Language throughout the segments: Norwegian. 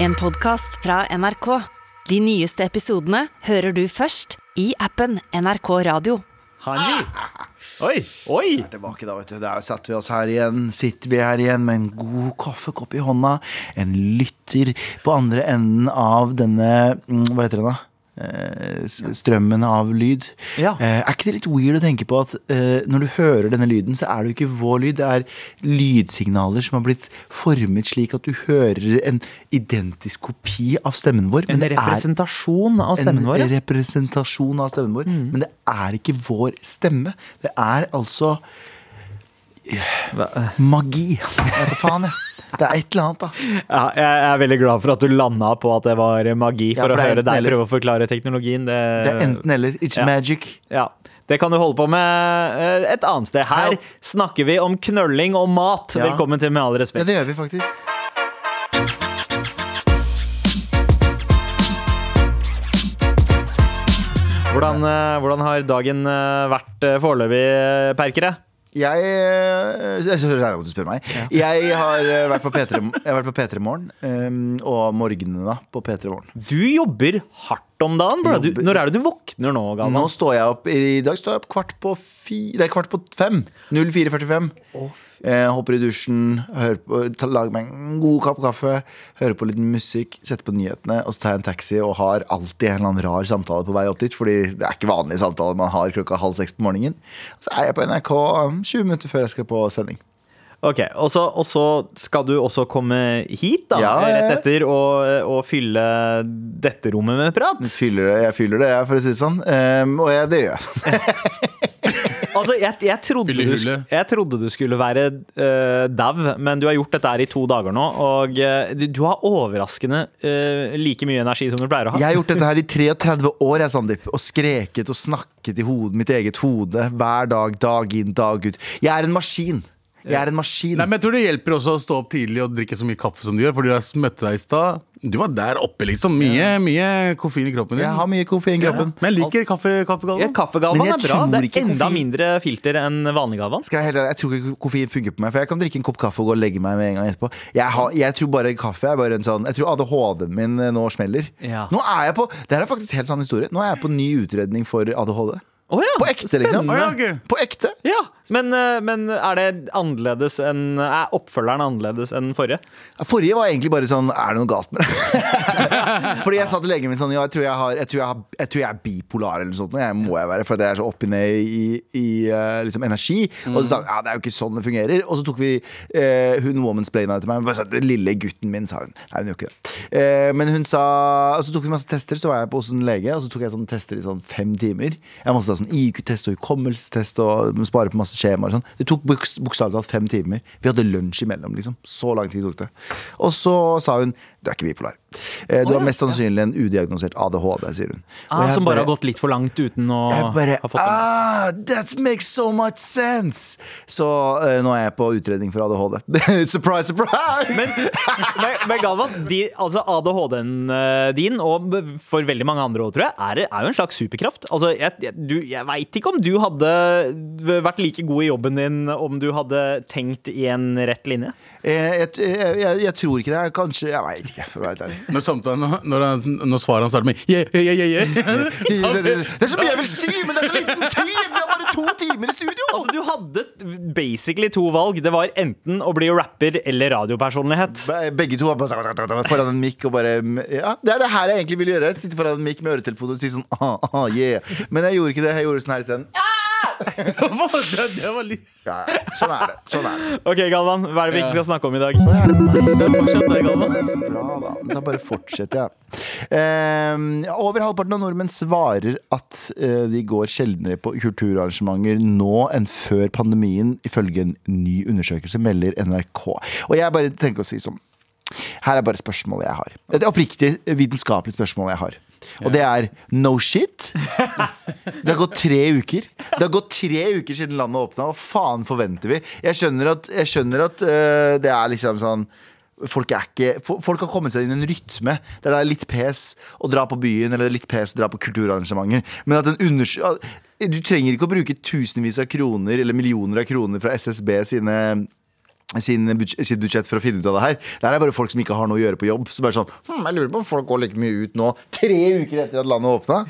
En podcast fra NRK. De nyeste episodene hører du først i appen NRK Radio. Hanji. Oi, oi. Tilbake da, vet du. Der satt vi oss her igjen. Sitter vi her igjen med en god kaffekopp i hånda. En lytter på andre enden av denne mm, Hva heter det da? Eh, strømmen av lyd. Ja. Eh, er ikke det litt weird å tenke på at eh, når du hører denne lyden, så er det jo ikke vår lyd. Det er lydsignaler som har blitt formet slik at du hører en identisk kopi av stemmen vår. En men det representasjon av stemmen vår. en representasjon av stemmen vår. Mm. Men det er ikke vår stemme. Det er altså magi. Jeg vet da faen, jeg. Det er et eller annet, da. Ja, jeg er veldig glad for at du landa på at det var magi, Ja, for, for å høre deg eller. prøve å forklare teknologien. Det, Det er enten eller. It's Ja. magic. Ja, det kan du holde på med eh, et annet sted. Her snakker vi om knølling og mat. Velkommen til Med all Ja, det gjør vi faktisk. Hvordan, eh, hvordan har dagen eh, vært foreløpig, Perkere? Jeg eh, Jeg regner med at du spør meg. Jeg har eh, vært på P3 Jeg har vært på P3 Morgen, eh, og morgenene da på P3 Morgen. Du jobber hardt om dagen. bro. Du, når er det du våkner nå, Galvan? Nå står jeg opp I dag står jeg opp kvart på fi, Nei, kvart på fem. 04.45. Eh, hopper i dusjen, på, lager meg en god kopp kaffe, hører på litt musikk, setter på nyhetene, og så tar jeg en taxi og har alltid en eller annen rar samtale på vei opp dit. Fordi det er ikke vanlige samtaler man har klokka halv seks på morgenen. Så er jeg på NRK um, 20 minutter før jeg skal på sending. Ok, og så, og så skal du også komme hit da, Ja, ja. rett etter og, og fylle dette rommet med prat. Fyller det, jeg fyller det, jeg, for å si det sånn. Um, og jeg, det gjør jeg. Altså, jeg, jeg, trodde du, jeg trodde du skulle være uh, dau, men du har gjort dette her i to dager nå, og uh, du, du har overraskende uh, like mye energi som du pleier å ha. Jeg har gjort dette her i 33 år, jeg, Sandeep. Og skreket og snakket i hodet, mitt eget hode hver dag, dag inn, dag ut. Jeg er en maskin. Jeg er en maskin. Nei, men jeg tror det hjelper også å stå opp tidlig og drikke så mye kaffe som du gjør. Fordi jeg møtte deg i stad. Du var der oppe, liksom. Mye, mye koffein i kroppen din. Jeg har mye koffein i kroppen. Men jeg liker kaffe, kaffegalvan. Ja, Kaffegalvan er bra. Det er enda koffein- mindre filter enn vanlig galvan. Skal jeg, heller, jeg tror ikke koffein funker på meg, for jeg kan drikke en kopp kaffe og gå og legge meg med en gang etterpå. Jeg, har, jeg tror bare kaffe er bare en sånn Jeg tror ADHD-en min eh, nå smeller. Ja. Nå er jeg på Det her er faktisk helt sann historie. Nå er jeg på ny utredning for ADHD. Oh, ja, På ekte, liksom. spennende. På ekte. Ja, men, eh, men er det annerledes enn Er oppfølgeren annerledes enn forrige? Forrige var egentlig bare sånn Er det noe galt med det? Fordi jeg sa til legen min sånn Ja, jeg tror jeg, har, jeg, tror jeg, har, jeg tror jeg er bipolar eller noe sånt. Jeg må jeg være, for jeg er så oppi ned i, i eh, liksom energi. Og så sa hun ja, det er jo ikke sånn det fungerer. Og så tok vi eh, Hun womansplaina til meg. Bare sa, Den lille gutten min, sa hun. Nei, hun gjør ikke det. Eh, men hun sa Og så tok vi masse tester, så var jeg på hos en lege, og så tok jeg sånne tester i sånn fem timer. Jeg måtte ta sånn IQ-test og hukommelsestest og spare på masse skjemaer sånn. Det tok bokstavelig talt fem timer. Vi hadde lunsj imellom, liksom. Så lang tid tok det. Og så sa hun du er ikke bipolar. Eh, du har mest sannsynlig en udiagnosert ADHD, sier hun. Ah, som bare har gått litt for langt uten å bare ha fått det. ah, That makes so much sense! Så eh, nå er jeg på utredning for ADHD. surprise, surprise! Men, men, Galvan, de, altså ADHD-en eh, din, og for veldig mange andre òg, tror jeg, er, er jo en slags superkraft. Altså, jeg, jeg, du, jeg veit ikke om du hadde vært like god i jobben din om du hadde tenkt i en rett linje. Eh, jeg, jeg tror ikke det. Kanskje Jeg veit ikke. For å være ærlig. Når, samtalen, når, han- når svaret han starter med yeah, yeah, yeah, yeah. Det, det, det, det er så mye jeg vil si, men det er så liten tid! Vi har bare to timer i studio! Altså, Du hadde basically to valg. Det var enten å bli rapper eller radiopersonlighet. Be- Begge to var bare foran en mikk og bare Ja, det er det her jeg egentlig vil gjøre. Sitte foran en mikk med øretelefoner og si sånn ah, ah, yeah. Men jeg gjorde ikke det. Jeg gjorde sånn her isteden. det, det var litt Ja, ja. sånn er det. Sånn er det. Ok, Galvan, hva er det vi ikke skal snakke om i dag? Er det? Det er fortsatt deg, Galvan. Så bra, da. Da bare fortsetter jeg. Uh, over halvparten av nordmenn svarer at uh, de går sjeldnere på kulturarrangementer nå enn før pandemien, ifølge en ny undersøkelse, melder NRK. Og jeg bare tenker å si sånn Her er bare spørsmålet jeg har. Et oppriktig vitenskapelig spørsmål jeg har. Og det er no shit. Det har gått tre uker. Det har gått tre uker siden landet åpna. Hva faen forventer vi? Jeg skjønner at, jeg skjønner at uh, det er liksom sånn Folk, ikke, folk har kommet seg inn i en rytme der det er litt pes å dra på byen eller litt pes å dra på kulturarrangementer. Men at en Du trenger ikke å bruke tusenvis av kroner eller millioner av kroner fra SSB sine sin budsjett, sitt budsjett for å finne ut av det her. Det her er bare folk som ikke har noe å gjøre på jobb. Så bare sånn hm, Jeg lurer på om folk går like mye ut nå, tre uker etter at landet åpna.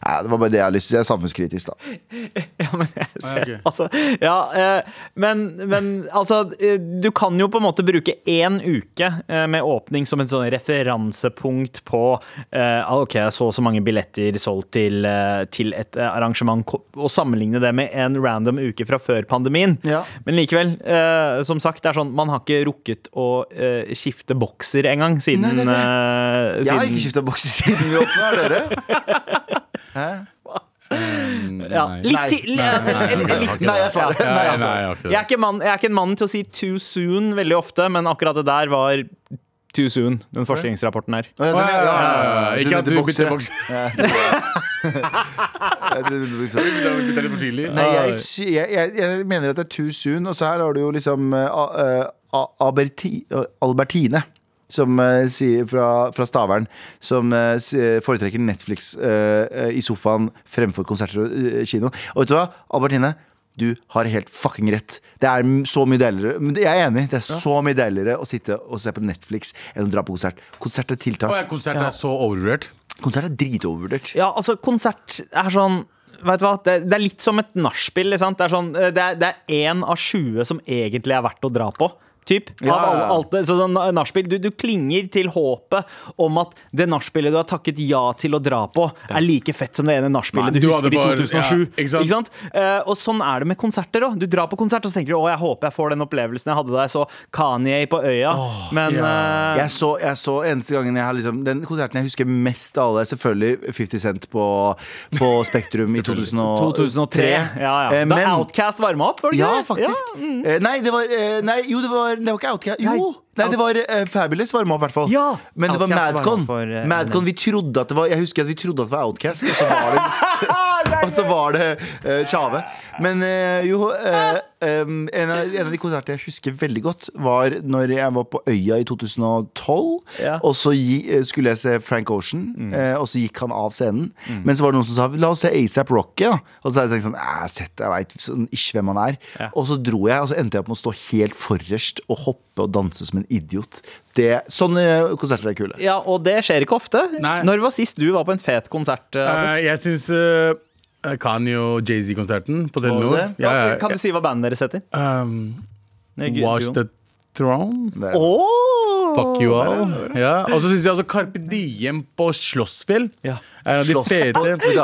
Ja, det var bare det jeg har lyst til. Jeg er samfunnskritisk, da. Ja, men jeg ser, okay. altså, ja, eh, men, men altså eh, Du kan jo på en måte bruke én uke eh, med åpning som et sånn referansepunkt på eh, Ok, så og så mange billetter solgt til, eh, til et eh, arrangement, og sammenligne det med en random uke fra før pandemien. Ja. Men likevel, eh, som sagt, det er sånn man har ikke rukket å eh, skifte bokser engang siden, Nei, nei, eh, Jeg har ikke skifta bokser siden vi åpna, har dere? ja, litt Nei. til jeg ja, jeg er, ikke en mann til å si too soon veldig ofte, men akkurat det der var too soon, den forskningsrapporten her. Oh, ja, ja, ja, ja, ja. Ikke at du bytter bokser. Jeg. Nei, mener at det er too soon, og så her har du jo liksom uh, uh, Albertine. Som eh, sier fra, fra Stavern, som eh, foretrekker Netflix eh, eh, i sofaen fremfor konserter og eh, kino. Og vet du hva, Albertine? Du har helt fucking rett. Det er så mye deiligere Men Jeg er enig. Det er så mye deiligere å sitte og se på Netflix enn å dra på konsert. Konsert er tiltak. Å, ja, konsert er så overvurdert. Konsert er dritovervurdert. Ja, altså, konsert er sånn Vet du hva, det, det er litt som et nachspiel. Det er sånn, eh, én av 20 som egentlig er verdt å dra på. Typ, Ja, ja, alt sånn nachspiel, du, du klinger til håpet om at det nachspielet du har takket ja til å dra på, er like fett som det ene nachspielet du du husker i 2007. ja, ikke sant? Eh, og sånn er det med konserter òg. Du drar på konsert og så tenker du, å, jeg håper jeg får den opplevelsen jeg hadde da jeg så Kanye på Øya. Men eh, Jeg så, jeg så eneste gangen jeg har liksom Den konserten jeg husker mest av alle, selvfølgelig 50 Cent på, på Spektrum i 2003. 2003. Ja, ja. Men, Da Outcast varma opp, var det Ja, ikke det? faktisk. Ja, mm. Uh, Nei, det var eh, Nei, jo, det var, det var ikke Outcast. Jo! Nei, Nei, det var uh, Fabulous varma opp, i hvert fall. Ja, Men det var Madcon. for, uh, Madcon, vi trodde at det var Jeg husker at vi trodde at det var Outcast, og så var det, og så var det Tjave. Men uh, jo uh, um, en, av, en av de konsertene jeg husker veldig godt, var når jeg var på Øya i 2012. Ja. Og så gi, skulle jeg se Frank Ocean, eh, og så gikk han av scenen. Men så var det noen som sa la oss se ASAP Rocky. Da. Og så hadde jeg tenkt sånn Jeg sett jeg veit sånn, ikke hvem han er. Ja. Og så dro jeg, og så endte jeg opp med å stå helt forrest og hoppe og danse som en idiot. Det, sånne konserter er kule. Ja, og det skjer ikke ofte. Nei. Når var sist du var på en fet konsert? Uh, Eh, jeg syns uh, Kanye og Jay-Z-konserten på Telenor ja, ja, Kan du si hva bandet deres heter? um, duoen. the Throne. Er- Fuck you all. Ja. Og så syns jeg også Carpe Diem på Slåssfjell. Ja. er de fete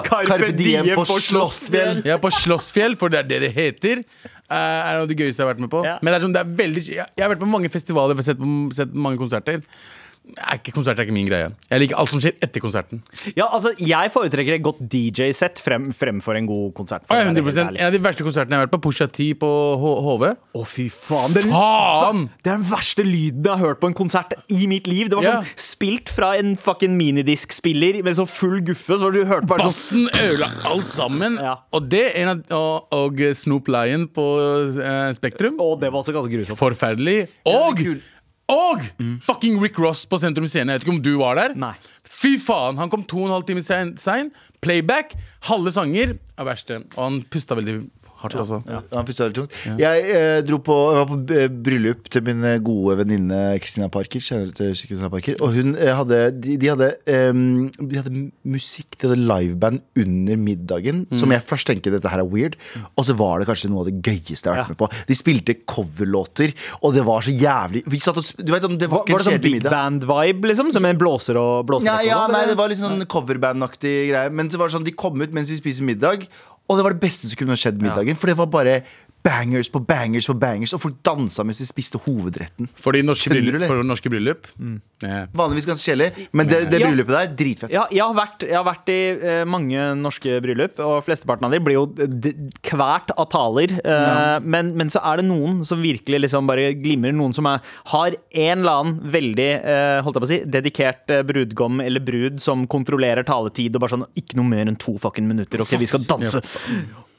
Carpe Carpe Diem på på Slottsfjell. Ja, på Slåssfjell, for det er det det heter. eh, er noe av det gøyeste jeg har vært med på. Ja. Men det er sånn, det er veldig jeg, jeg har vært på mange festivaler og sett, sett mange konserter. Er ikke, konserter er ikke min greie. Jeg liker alt som skjer etter konserten. Ja, altså, Jeg foretrekker et godt DJ-sett frem, fremfor en god konsert. å ja, 100% ærlig. En av de verste konsertene jeg har vært på, Pusha T på H HV. Å, fy faen. Det, Faen! det er den verste lyden jeg har hørt på en konsert i mitt liv. Det var Ja. sånn spilt fra en fucking minidiskspiller med så full guffe. Så du hørte bare sånn Bassen ødela alt sammen. Ja. Og det en av, og, og Snoop Lion på eh, Spektrum. Og det var også ganske grusomt. Forferdelig. Og kul. Og fucking Rick Ross på Sentrum Scene. Jeg vet ikke om du var der. Nei. Fy faen, Han kom to og en halv time sein. Playback. Halve sanger er verste. Og han pusta veldig hardt, altså. Ja, han pustet veldig tungt. Jeg eh, dro på, jeg var på eh, bryllup til min eh, gode venninne Christina Parker. kjenner du til Christina Parker Og hun eh, hadde De, de hadde, em, de hadde musikk, de hadde liveband under middagen. Som jeg først tenkte dette her er weird. Og så var det kanskje noe av det gøyeste jeg har vært med på. De spilte coverlåter, og det var så jævlig Vi satt og sp- Du vet, det var, Var, ikke var det en sånn kjedelig big middag. band-vibe, liksom? Som en blåser og blåser Ja, ja, sånn, nei, det var litt sånn coverbandaktig greie. Men så var det sånn, de kom ut mens vi spiser middag, og det var det beste som kunne skjedd middagen. For det var bare bangers på bangers på bangers, og folk dansa mens de spiste hovedretten. Fordi norske bryllup, for norske bryllup ja. Vanligvis ganske kjedelig, men det, det bryllupet der, dritfett. Ja, jeg har, vært, jeg har vært i eh, mange norske bryllup, og flesteparten av dem blir jo kvært av taler. Ja. men, men så er det noen som virkelig liksom bare glimrer. Noen som er, har en eller annen veldig eh, holdt jeg på å si, dedikert eh, brudgom eller brud som kontrollerer taletid og bare sånn Ikke noe mer enn to fucking minutter, OK, vi skal danse.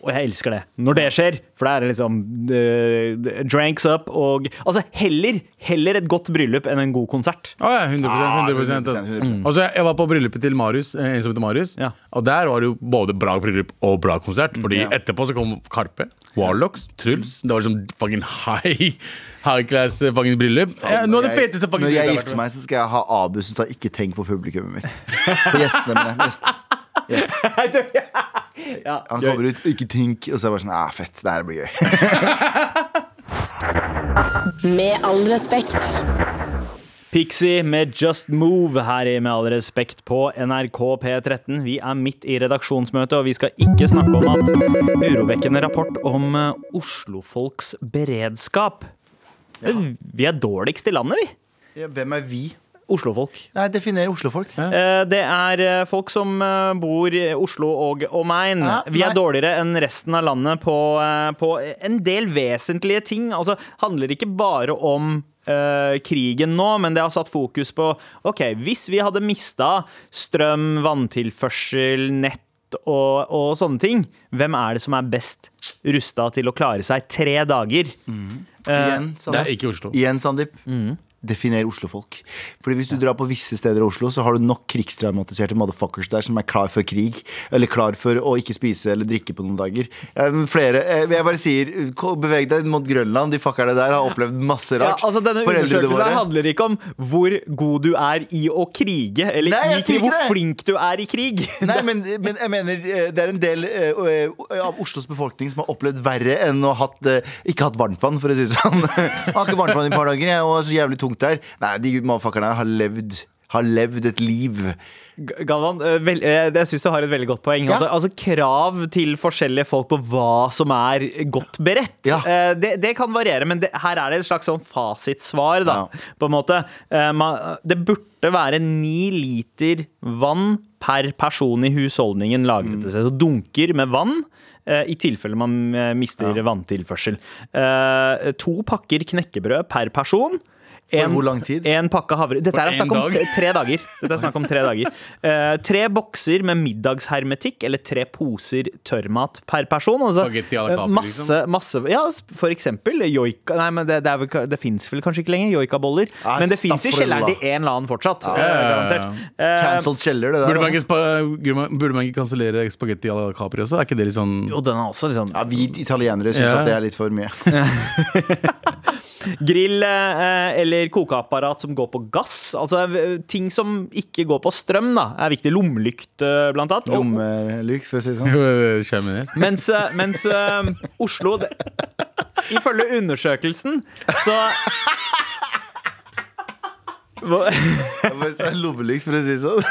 Og jeg elsker det når det skjer, for da er det liksom uh, dranks up og Altså, heller, heller et godt bryllup enn en god konsert. Å ja, 100, Ah, 100, 100%, 100%. Altså, jeg, jeg var på bryllupet til Marius, eh, en som heter Marius. Ja. Og der var det jo både bra bryllup og bra konsert. Fordi Ja. etterpå så kom Karpe, Warlocks, Truls. Det var liksom fucking high High class eh, fucking bryllup. Ja, det feteste fucking Når jeg jeg gifter meg, så skal jeg ha Abu som tar 'ikke tenk på publikummet mitt'. På gjestene mine. Ja, Han kommer ut 'ikke tenk', og så er jeg bare sånn ah, 'fett, det her blir gøy'. Med all respekt. Pixie med Just Move her i Med all respekt på NRK P13. Vi er midt i redaksjonsmøte, og vi skal ikke snakke om at urovekkende rapport om eh, Oslofolks beredskap. Vi er dårligst i landet, vi. Ja, hvem er vi? Oslofolk. Nei, definer Oslofolk. Ja. Det er eh, folk som eh, bor i Oslo og omegn. Ja, Vi er dårligere enn resten av landet på, eh, på en del vesentlige ting. Altså, handler ikke bare om eh, krigen nå, men det har satt fokus på OK, hvis vi hadde mista strøm, vanntilførsel, nett og, og sånne ting, hvem er det som er best rusta til å klare seg tre dager? Igjen, Det er ikke Oslo. Igjen, Sandeep. Definer Oslofolk. Fordi Hvis du drar på visse steder i Oslo, så har du nok krigstraumatiserte motherfuckers der som er klar for krig. Eller klar for å ikke spise eller drikke på noen dager. Flere, eh, jeg bare sier, beveg deg mot Grønland. De fuckerne der har opplevd masse rart. Ja, altså Denne undersøkelsen handler ikke om hvor god du er i å krige, eller Nei, i hvor det. flink du er i krig. Nei, men, men jeg mener eh, det er en del eh, av Oslos befolkning som har opplevd verre enn å ha hatt, ikke hatt varmtvann, for å si det sånn. Jeg har ikke varmtvann i et par dager, jeg, og så jævlig tungt der. Nei, de motherfuckerne har levd har levd et liv. Galvan, eh, vel, eh, jeg syns du har et veldig godt poeng. Ja. Altså, altså Krav til forskjellige folk på hva som er godt beredt. Ja. Eh, Det, det kan variere, men det, her er det et slags sånn fasitsvar. Da, Ja. på en måte. Det burde være ni liter vann per person i husholdningen lagret til seg. Så dunker med vann. I tilfelle man mister mister vanntilførsel. To pakker knekkebrød per person. For hvor lang tid? En pakke havre... Dette er snakk om tre dager. Dette er snakk om tre dager. Uh, tre bokser med middagshermetikk eller tre poser tørrmat per person. Altså, Spagetti à la Capri, masse, masse Ja, for eksempel joika Nei, men det, det, vel, det fins vel kanskje ikke lenger joikaboller. Nei, men det fins i kjelleren til en eller annen fortsatt. Ja, ja, ja. Eh, Cancelled kjeller, det der. Burde man altså. ikke, burde man- ikke kansellere spagetti à la Capri også? Er ikke det litt sånn jo, den er også litt sånn Ja, vi italienere syns Ja. at det er litt for mye. Grill eh, eller kokeapparat som går på gass. Altså ting som ikke går på strøm, da, er viktig. Lommelykt, blant annet. Lommelykt, for å si det sånn. Mens, eh, mens uh, Oslo det, Ifølge undersøkelsen så Lommelykt, for å si det sånn.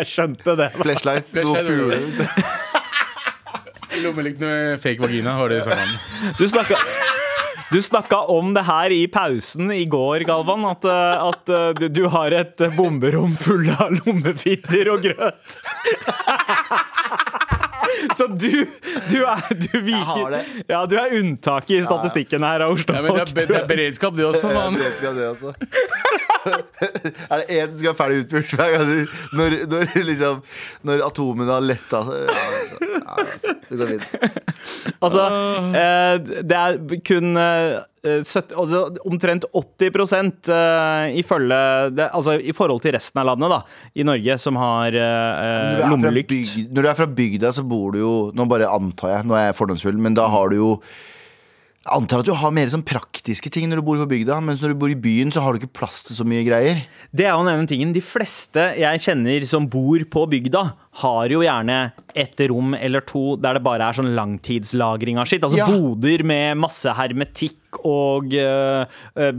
Jeg skjønte det. Flashlights, noe. Lommelykt med fake vagina, var det i snakket. Du snakka du snakka om det her i pausen i går, Galvan. At, eh, at eh, du, du har et bomberom full av lommefitter og grøt. Så du, du er Du viker. Ja, du er unntaket i statistikken her av Ja, men det, er, det er beredskap, det også, Ja, mann. det skal det også. er det én som skal ferdig utpult hver gang når, når, liksom, når atomene har letta ja, altså, ja, altså, det går videre. Altså, eh, det er kun eh, 70, altså, omtrent 80 eh, ifølge det, Altså i forhold til resten av landet, da, i Norge, som har eh, er lommelykt. bygd, når du er fra bygda, så bor du jo Nå bare antar jeg, nå er jeg fordomsfull, men da har du jo jeg antar at du har mer sånn praktiske ting når du bor på bygda, mens når du bor i byen, så har du ikke plass til så mye greier. Det er jo ene tingen. De fleste jeg kjenner som bor på bygda, har jo gjerne et rom eller to der det bare er sånn langtidslagring av skitt. Altså Ja. boder med masse hermetikk og øh, øh,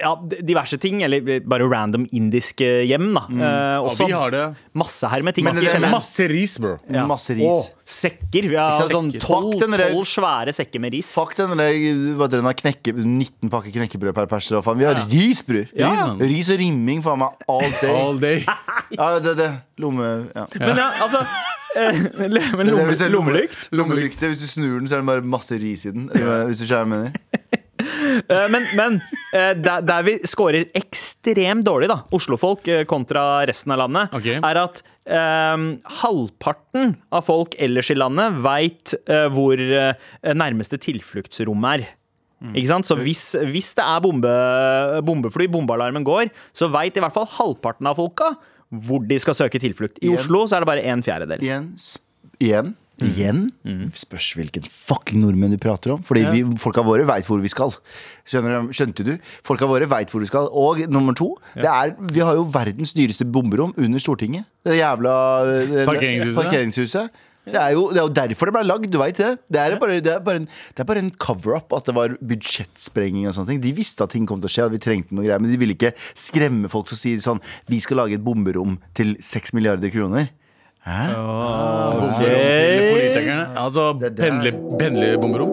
ja, diverse ting. Eller bare random indiske hjem, da. Mm. Og også vi har det. masse hermetikk. Men det er. Masse ris, bro. Ja. Masse ris. Og sekker. Vi har sånn tolv den svære sekker med ris. Fuck den der, hva heter den, da, knekke, 19 pakker knekkebrød per perser. Vi har ris, bror. Ja. Ris. Ris og rimming, faen meg, all day. All day. Ja, det, det. Lomme... Ja. Men ja, altså eh, Men lomme, lommelykt? Lommelykt. Hvis du snur den, så er det bare masse ris i den. Hvis du skjønner hva jeg mener. Eh, Men, men eh, der, der vi scorer ekstremt dårlig, da, Oslofolk eh, kontra resten av landet, okay. er at Um, halvparten av folk ellers i landet veit hvor uh, nærmeste tilfluktsrom er. Ikke sant? Så hvis, hvis det er bombe, bombefly, bombealarmen går, så veit i hvert fall halvparten av folka hvor de skal søke tilflukt. I Igjen. Oslo så er det bare en fjerdedel. Igjen. Igjen. Igjen? Mm. Spørs hvilken fucking nordmenn du prater om. Fordi vi, folka våre veit hvor vi skal. Skjønner, du? skjønte du? Folka våre veit hvor vi skal. Og nummer to, det er, vi har jo verdens dyreste bomberom under Stortinget. Det jævla det, Parkeringshuset. parkeringshuset. Det er, jo, det er jo derfor det ble lagd, du veit det. Det er bare, det er bare en, en cover-up at det var budsjettsprenging og sånne ting. De visste at ting kom til å skje, at vi trengte noe greier, men de ville ikke skremme folk til å si sånn Vi skal lage et bomberom til seks milliarder kroner. Hæ? Bomberom til politikerne. Altså pendle, pendlerbomberom.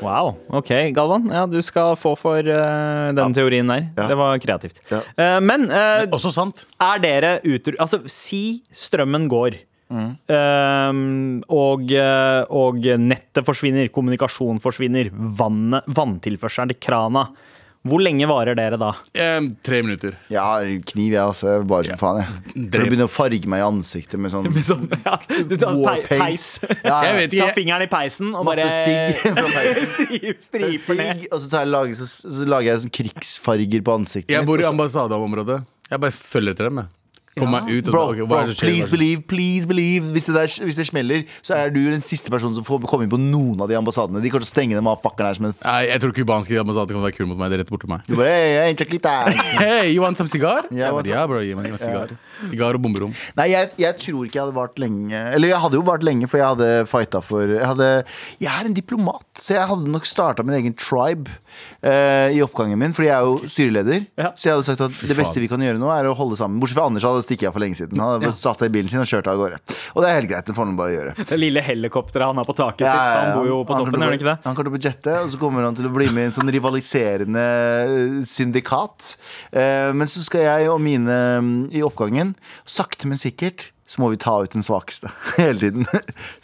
Wow. Ok, Galvan. Ja, du skal få for uh, den teorien der. Ja. Det var kreativt. Ja. Uh, men eh, Også sant. er dere utru... Altså, si strømmen går. Mm. Eh, og, og nettet forsvinner, kommunikasjon forsvinner, vannet, vanntilførselen til krana. Hvor lenge varer dere da? Eh, tre minutter. Har kniv, jeg, altså. Bare som faen, jeg. For Drep. å å farge meg i ansiktet med sånn Sånn, ja, du tar pe peis. Ja, Jeg vet ikke. Ta fingeren i peisen og Masse bare sigg. Sånn peis. stri- striper ned. Og så, tar jeg, lager, så, så lager jeg sånn krigsfarger på ansiktet Jeg bor i ambassadeområdet. Jeg bare følger etter dem. jeg. Kom meg ut. Bro, bro skjer? please believe, please believe hvis det, der, hvis det smeller, så er du den siste personen som får komme inn på noen av de ambassadene. De kommer til å stenge dem av fuckeren her som en Nei, jeg tror kubanske ambassader kan være kule mot meg. Det er rett borti meg. Du bare hey, hey. Hey, you want some cigar? Ja, bro, gi meg en sigar. Sigar og bomberom. Nei, jeg, jeg tror ikke jeg hadde vart lenge Eller jeg hadde jo vart lenge, for jeg hadde fighta for Jeg, hadde, jeg er en diplomat, så jeg hadde nok starta min egen tribe eh, i oppgangen min, fordi jeg er jo styreleder. Ja. Så jeg hadde sagt at det beste vi kan gjøre nå, er å holde sammen. Bortsett fra Anders, hadde stikket av for lenge siden. Han hadde satt seg i bilen sin og kjørt av gårde. Og det er helt greit, det får han bare gjøre. Det lille helikopteret han har på taket Ja, sitt. ja, ja. Han bor jo på toppen, gjør han ikke det? Han kommer til å jette, og så kommer han til å bli med i en sånn rivaliserende eh, syndikat. Uh, Men så skal jeg og mine mm, i oppgangen, sakte, men sikkert, så må vi ta ut den svakeste hele tiden.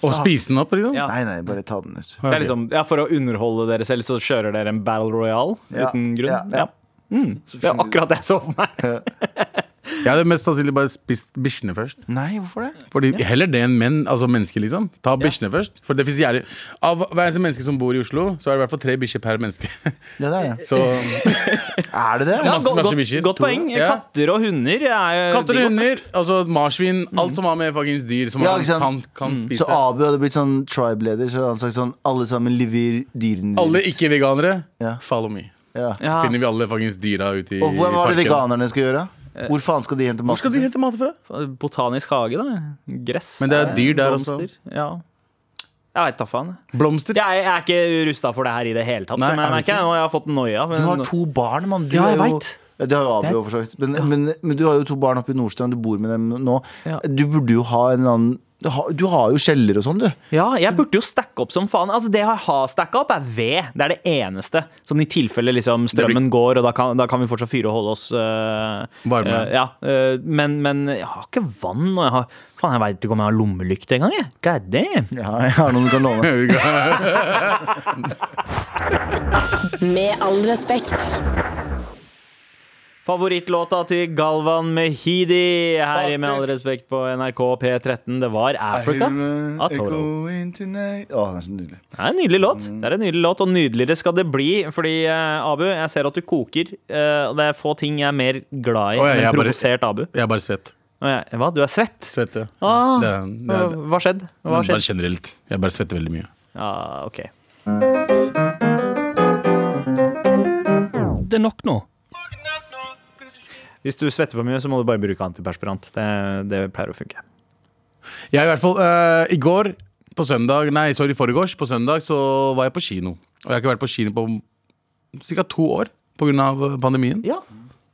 Og spise den opp, liksom? Ja. Nei, nei, bare ta den ut. Det er liksom, ja, For å underholde dere selv, så kjører dere en battle royale Ja, uten grunn? ja, ja. Det er akkurat det jeg så for meg. Jeg hadde mest sannsynlig bare spist bikkjene først. Nei, hvorfor det? Fordi Heller det enn menn, altså mennesker, liksom. Ta bikkjene først. For det finnes jævlig Av hver eneste menneske som bor i Oslo, så er det i hvert fall tre bikkjer per menneske. Ja, det er det. Så Er det det? Ja, Masse- godt, masse bikkjer. godt poeng. Ja. Katter og hunder er katter og hunder, altså marsvin, alt som har med fuckings dyr som Ja, man ikke sant? kan, kan spise. Så Abu hadde blitt sånn tribe-leder, så hadde han sagt sånn Alle sammen lever dyrene Alle deres. ikke-veganere, Ja. follow me. Ja. Ja. Finner vi alle faktisk dyra ute i Og hva var det parken. veganerne skulle gjøre? Hvor faen skal de hente Hvor mat? skal de hente mat fra? Botanisk hage, da. Gress. Men det er dyr der også. blomster. Ja. Jeg veit da faen. Blomster? Jeg, jeg er ikke rusta for det her i det hele tatt. Nei, men jeg er merker jeg jeg har fått noia. Du har to barn, mann. Du Ja, jeg jo- vet. Det har jo Abu for så vidt. Men, men, men du har jo to barn oppe i Nordstrand, du bor med dem nå. Ja. Du burde jo ha en annen Du har, du har jo kjeller og sånn, du. Ja, jeg burde jo stacke opp som faen. Altså, det jeg har stacka opp, er ved. Det er det eneste. Sånn i tilfelle liksom, strømmen går, og da kan, da kan vi fortsatt fyre og holde oss uh, Varme. Uh, ja, uh, men, men jeg har ikke vann, og jeg har Faen, jeg veit ikke om jeg har lommelykt engang, jeg. God damn. Ja, jeg har noen du kan låne. Med all respekt. Favorittlåta til Galvan Mehidi her i Med all respekt på NRK P13. Det var Africa av Toro. Oh, det er så nydelig. Det er en nydelig låt, Det er en nydelig låt, og nydeligere skal det bli. Fordi, eh, Abu, jeg ser at du koker. eh, og det er få ting jeg er mer glad i Å, ja, jeg enn er bare- provosert Abu. Jeg er bare svett. Å, ja, Hva? Du er svett? Svett, ja. Ah, Det er- det er- Hva skjedde? Hva Bare generelt. Jeg bare svetter veldig mye. Ja, ok. Det er nok nå. Hvis du svetter for mye, så må du bare bruke antiperspirant. Det, det pleier å funke. Jeg i hvert fall uh, I går, på søndag Nei, sorry, foregårs, på søndag så var jeg på kino. Og jeg har ikke vært på kino på ca. to år pga. pandemien. Ja.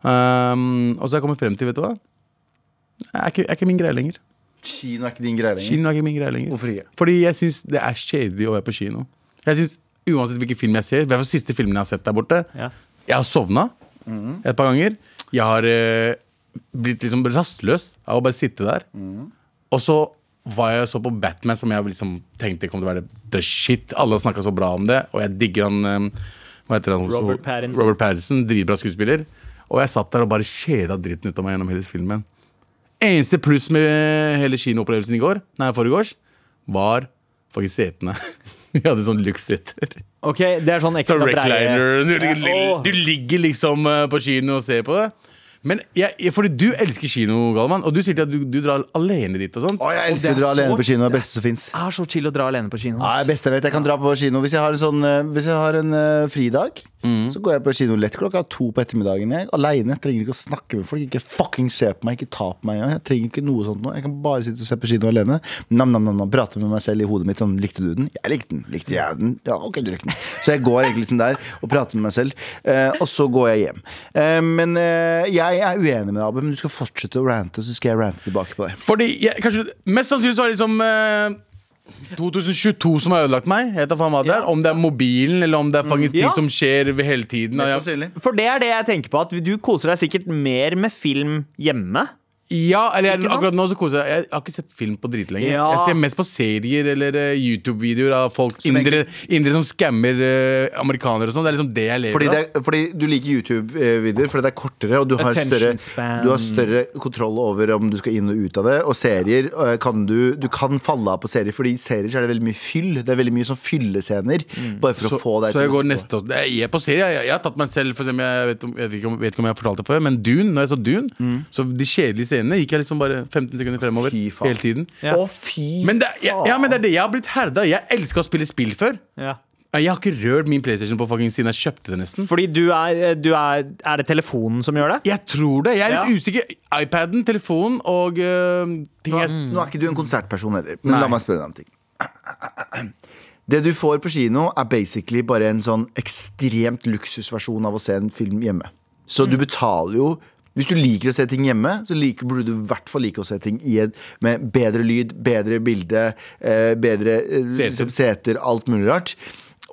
Um, og så har jeg kommet frem til, vet du hva Det er er ikke min greie lenger. Kino er ikke din greie lenger. Kino er ikke min greie lenger. Hvorfor ikke? Fordi jeg syns det er kjedelig å være på kino. Jeg synes, Uansett hvilken film jeg ser, i hvert fall siste filmen jeg har sett der borte, Ja. jeg har sovna Mhm. et par ganger. Jeg har eh, blitt liksom rastløs av å bare sitte der. Mhm. Og så var jeg så på Batman, som jeg liksom tenkte kom til å være the shit. Alle snakka så bra om det, og jeg digger han eh, Hva heter han? Robert Pattinson. Robert Pattinson, Dritbra skuespiller. Og jeg satt der og bare kjeda dritten ut av meg gjennom hele filmen. Eneste pluss med hele kinoopplevelsen i går, nei, forrige var faktisk setene. Vi hadde sånn luxe-seter. Ok, det er sånn Så ekstra breie recliner. Du, du, du ligger liksom eh, på kino og ser på det. Men jeg, jeg, fordi du elsker kino, Galvan, og du sier at du, du drar alene dit og sånt. Å, jeg elsker å dra alene på kino. Det er beste som fins. Det er så chill å dra alene på kino. Ja, det beste jeg vet, jeg kan dra på kino hvis jeg har en, sånn, eh, hvis jeg har en uh, fridag. Så går jeg på kino lett klokka to på ettermiddagen. Jeg Aleine. Trenger ikke å snakke med folk. Ikke fucking se på meg, ikke ta på meg. Jeg trenger ikke noe sånt nå. Jeg kan bare sitte og se på kino alene. Nam, nam, nam, nam, Prate med meg selv i hodet mitt sånn Likte du den? Jeg likte den. Likte jeg den? Ja, ok, du likte den. Så jeg går egentlig sånn der og prater med meg selv. eh, og så går jeg hjem. Eh, men eh, jeg er uenig med deg, Abu, men du skal fortsette å rante, så skal jeg rante tilbake på deg. Fordi jeg, kanskje, Mest sannsynlig så er det liksom eh, 2022 som har ødelagt meg. Jeg vet faen hva det er Om det er mobilen, eller om det er faktisk Ja. ting som skjer hele tiden. Mest Ja, sannsynlig. For det er det jeg tenker på, at du koser deg sikkert mer med film hjemme. Ja eller jeg, akkurat nå så koser jeg Jeg har ikke sett film på dritlenge. Ja. Jeg ser mest på serier eller uh, YouTube-videoer av folk indre, indere som skammer uh, amerikanere og sånn. Det er liksom det jeg lever Fordi, det av. er, fordi du liker YouTube-videoer fordi det er kortere, og du har, større, du har større kontroll over om du skal inn og ut av det. Og serier øh, kan du Du kan falle av på serier, Fordi i serier så er det veldig mye fyll. Det er veldig mye sånn fyllescener. Bare for å få deg Så jeg til går å neste år. Jeg er på serie. Jeg, jeg har tatt meg selv for eksempel, jeg, vet om, jeg, vet ikke om, vet ikke om jeg har fortalt det før, men Dune, når jeg så Dune, Mm. så de kjedelige scenene gikk jeg liksom bare 15 sekunder fremover Fy faen. hele tiden. Ja. Å, fy Men det, ja, ja, men det er det jeg har blitt herda. Jeg elsker å spille spill før. Ja. Jeg har ikke rørt min PlayStation på fucking siden jeg kjøpte det, nesten. Fordi du er, du er Er det telefonen som gjør det? Jeg tror det. Jeg er litt usikker. iPaden, telefonen og øh, nå, jeg nå er ikke du en konsertperson heller, men Nei. la meg spørre deg om ting. Det du får på kino, er basically bare en sånn ekstremt luksusversjon av å se en film hjemme. Så du betaler jo hvis du liker å se ting hjemme, så like, burde du i hvert fall like å se ting i et, med bedre lyd, bedre bilde, eh, bedre eh, Seter. seter, alt mulig rart.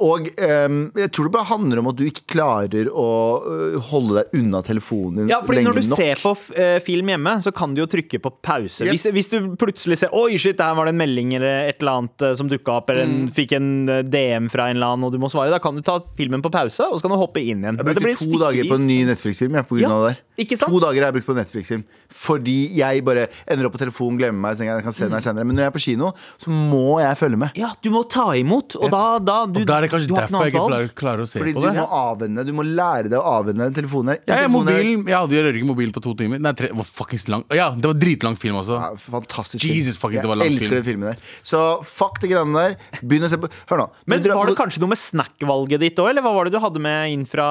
Og um, jeg tror det bare handler om at du ikke klarer å øh, holde deg unna telefonen din Ja, fordi Når du nok. ser på f- eh, film hjemme, så kan du jo trykke på pause. Yep. Hvis, hvis du plutselig ser Oi, shit, der var det en melding eller et eller annet eh, som dukka opp, eller Mm. en, fikk en eh, DM fra en eller annen, og du må svare, da kan du ta filmen på pause, og så kan du hoppe inn igjen. Jeg brukte blir to dager på en ny Netflix-film. Jeg, på grunn Ja, av det der. ikke sant? To dager har jeg brukt på Netflix-film fordi jeg bare ender opp på telefonen, glemmer meg, så jeg, kan se den her senere. Men når jeg er på kino, så må jeg følge med. Ja, du må ta imot, og da, da, du, Og da er det kanskje derfor jeg ikke klarer, klarer å se Fordi på du det. må avvende, Du må lære deg å avvende den telefonen der Ja, ja, mobilen, jeg hadde jo rører ikke mobilen på to timer. Nei, tre, det var fuckings lang. Ja, det var dritlang film også. Ja, fantastisk Jesus fucking, film. det var Jeg lang elsker film. den filmen der. Så fuck de greiene der. Begynn å se på Hør nå. Men Du drar var det på- kanskje noe med snackvalget ditt òg, eller hva var det du hadde med inn fra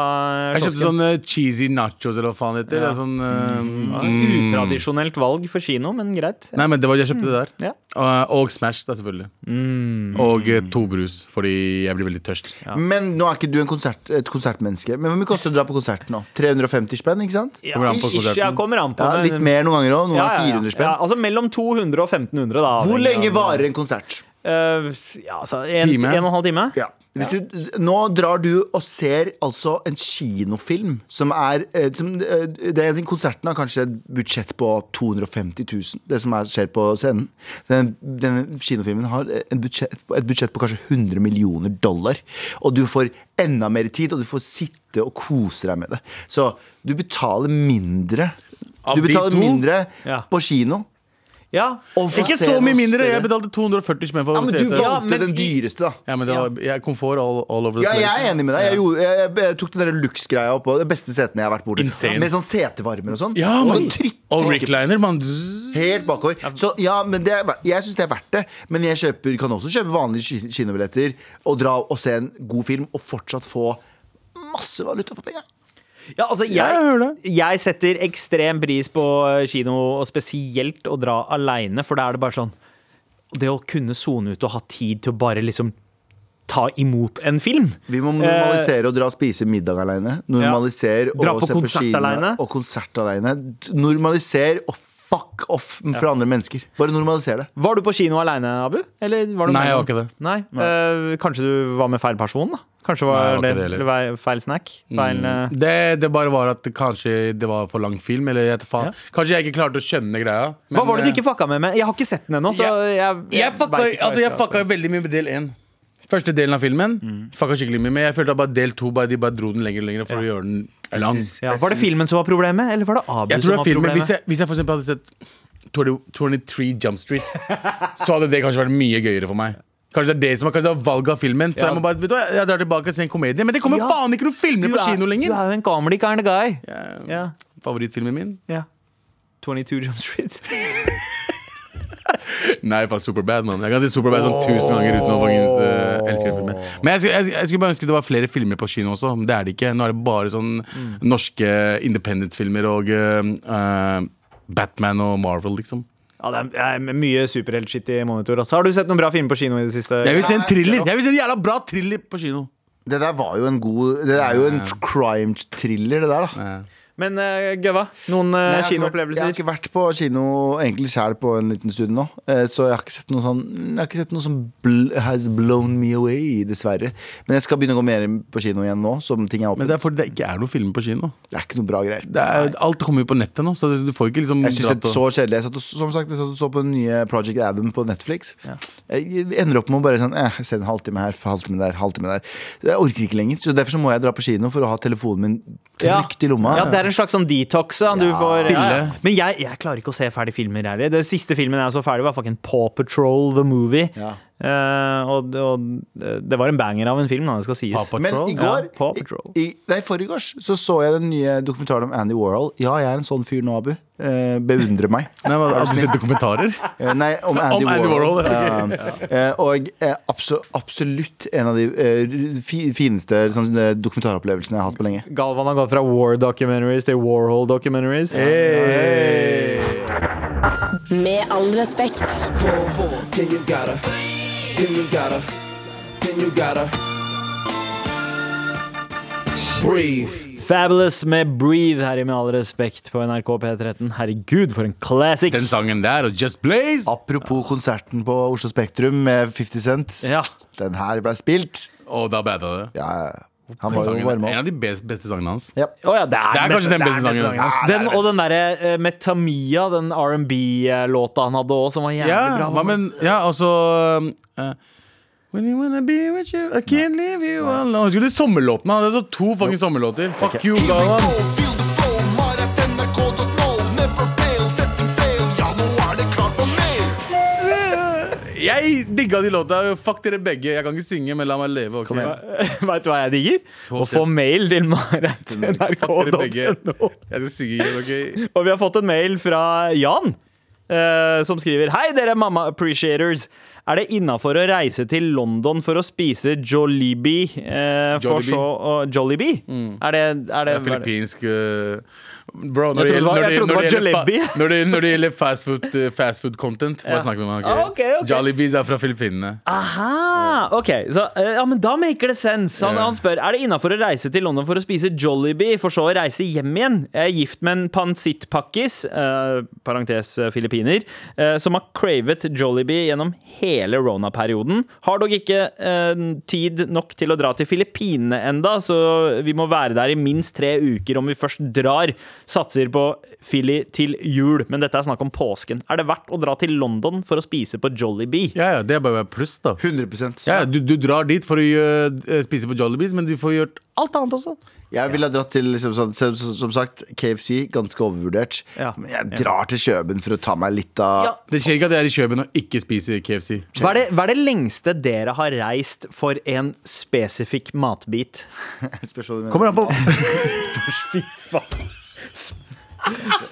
Jeg kjøpte kiosken? sånn eh, cheesy nachos, eller hva faen det heter. Det er sånn, eh, mm. Utradisjonelt valg for kino, men greit. Nei, men det var, jeg kjøpte det der. Ja. Og, og Smash, da, selvfølgelig. Og eh, to brus, fordi jeg blir veldig tørst. Men nå er ikke du en konsert, et konsertmenneske. Men hvor mye koster det å dra på konsert nå? 350 spenn, ikke sant? Ja, Kommer an på ish, konserten. ja, kommer an på. Ja, men- litt mer noen ganger òg. Noen Ja, ganger ja, ja. 400 spenn. Ja, altså mellom 200 og 1500, da. Hvor lenge varer en konsert? Uh, ja, altså en, Time? en og en halv time? Ja. Hvis du, nå drar du og ser altså en kinofilm som er eh, som, eh, det er, Konserten har kanskje et budsjett på 250 000, det som er, skjer på scenen. Den, denne kinofilmen har en budsjett, et budsjett på kanskje 100 millioner dollar. Og du får enda mer tid, og du får sitte og kose deg med det. Så du betaler mindre. Du betaler mindre Ja. på kino. Ja. Ikke så mye mindre. Jeg betalte 240 spenn for Ja, men du valgte Ja, men den dyreste, da. Ja, men det var jeg, komfort all, all over the place. Ja, jeg er enig med deg. Jeg, gjorde, jeg, jeg tok den der Lux-greia opp de beste setene jeg har vært borti. Med sånn setevarmer og sånn. Ja, og man. trykk, Og trykk recliner, man. Helt bakover. Så ja, men det jeg syns det er verdt det. Men jeg kjøper, kan også kjøpe vanlige ki- kinobilletter og dra og se en god film og fortsatt få masse valuta for penga. Ja, altså, jeg jeg, jeg setter ekstrem pris på eh, kino, og spesielt å dra aleine, for da er det bare sånn Det å kunne sone ut og ha tid til å bare liksom ta imot en film. Vi må normalisere å dra og spise middag aleine. Normalisere ja. å se på kino og konsert aleine. Normalisere å fuck off for andre mennesker. Bare normaliser det. Var du på kino aleine, Abu? Eller var du Nei, jeg var ikke det. Nei, eh, Kanskje du var med feil person, da? Kanskje var Nei, jeg var det, ikke det feil snack? Feil eh, Det, det bare var at kanskje det var for lang film. Eller jeg vet faen. Ja. Kanskje jeg ikke klarte å skjønne greia. men, Hva var det du eh, ikke fucka med? med? Jeg har ikke sett den ennå, så jeg, Jeg fucka, vet ikke hva altså, jeg skal- fucka veldig mye med del én. Første delen av filmen Mm. fucka skikkelig mye med. Jeg følte at bare del to bare, de bare dro den lenger og lenger for å gjøre den lang. ja, Var det filmen som var problemet, eller var det Abu Jeg tror som var filmen problemet? Hvis jeg, hvis jeg for eksempel hadde sett 20, 23 Jump Street, så hadde det kanskje vært mye gøyere for meg. Kanskje det er det som er det er valget av filmen. Så Ja. jeg må bare, vet du jeg drar tilbake og ser en komedie. Men det kommer Ja. faen ikke noen filmer på kino lenger! Du er jo en comedy kind of guy. Ja. Favorittfilmen min? ja. 22 Jump Street. Nei, faen, Superbad, mann. Jeg kan si Superbad sånn tusen ganger uten å faktisk uh, elske den filmen. Men jeg, skulle- jeg, jeg skulle bare ønske det var flere filmer på kino også. Men det er det ikke. Nå er det bare sånn norske independent-filmer og eh, eh, Batman og Marvel, liksom. Ja, det er, det er mye superheltshit i monitor. Altså. Har du sett noen bra filmer på kino i det siste? Jeg vil se en thriller. Jeg vil se en jævla bra thriller på kino. Det der var jo en god Det er jo en crime-thriller, det der, da. Men uh, Gøva, noen uh, Nei, jeg har ikke vært- Jeg har ikke vært på kino egentlig sjæl på en liten stund nå. Uh, Så jeg har ikke sett noe sånn Jeg har ikke sett noe som bl has blown me away, dessverre. Men jeg skal begynne å gå mer på kino igjen nå, som ting er Men det er fordi det ikke er noen film på kino. Det er ikke noe bra greier. Det er, alt kommer jo på nettet nå, så du får ikke liksom Jeg synes det er så kjedelig. Jeg satt og, som sagt, jeg satt og så på den nye Project Adam på Netflix. Jeg ender opp med å bare sånn eh, Jeg ser en halvtime her, halvtime der, halvtime der. Jeg orker ikke lenger. Så derfor så må jeg dra på kino for å ha telefonen min trygt i lomma. Ja, det er en slags sånn detox. Ja. Du får, ja, ja. Men jeg, jeg klarer ikke å se ferdig filmer. Ærlig. Det siste filmen jeg så ferdig, var fucking Paw Patrol The Movie. Eh, og, og det var en banger av en film, da, det skal sies. Paw Men Patrol? i går, Ja, Paw i, i, nei, forrige så så jeg den nye dokumentaren om Andy Warhol. Ja, jeg er en sånn fyr nå, Abu. Uh, beundre meg. Nei, men, Har du sett dokumentarer? Uh, nei, om Andy, Om Andy Warhol. Warhol. Eh, og eh, abso absolutt en av de eh, fineste sånn, eh, dokumentaropplevelsene jeg har hatt på lenge. Galvan har gått fra war documentaries til Warhol documentaries. Med all respekt. Then you gotta, then you gotta, breathe. Fabulous med Breathe her i Med all respekt på NRK P13. Herregud, for en classic! Den sangen der, og Just Blaze. Apropos konserten på Oslo Spektrum med 50 Cent. Ja. Den her ble spilt. Og da bada det. Ja, han var jo varma en av de beste, beste sangene hans. Ja. Å ja, det er, Det er kanskje den beste sangen er sangen, hans. altså. Den, og den derre eh, med Tamia, den R&B-låta han hadde òg, som var jævlig Ja, bra. hva men, ja, altså så eh, When you wanna be with you, I can't leave you alone. Husker du sommerlåten? Han hadde så to fucking sommerlåter. Fuck you, Galvan. Feel Jeg digga de låta. Fuck dere begge. Jeg kan ikke synge, men la meg leve. ok? Vet du hva jeg digger? Å få mail til dere Jeg skal synge igjen, ok? Og vi har fått en mail fra Jan, eh, som skriver Hei, dere mamma appreciators. Er det innafor å reise til London for å spise Jollibee? Eh, for Jollibee. så uh, Jollibee? Er det, er det, Det er filippinsk uh, Bro, når det gjelder- det når det gjelder når når det gjelder fast food, uh, fast food content, Ja. bare snakk med meg. Ah, okay, okay. ok. Jollibees er fra Filippinene. Aha! Ok, så, eh, ja, men da maker det sense. Han, han spør er det innafor å reise til London for å spise Jollibee, for så å reise hjem igjen. Jeg er gift med en pansittpakkis, uh, parentes eh, filippiner, eh, som har cravet Jollibee gjennom hele Rona-perioden. Har dog ikke eh, tid nok til å dra til Filippinene enda, så vi må være der i minst tre uker om vi først drar. Satser på Philly til jul, men dette er snakk om påsken. Er det verdt å dra til London for å spise på Jollibee? Ja, ja, det er bare pluss, da. 100 Ja, ja, du, du drar dit for å uh, spise på Jollibees, men du får gjort alt annet også. Jeg ville ha dratt til liksom, som, som sagt KFC, ganske overvurdert. Ja. Men jeg drar til Kjøben for å ta meg litt av Det skjer ikke at jeg er i Kjøben og ikke spiser KFC. Hva er, det, hva er det lengste dere har reist for en spesifikk matbit? Spørs hva du mener. Kommer an på Fy faen.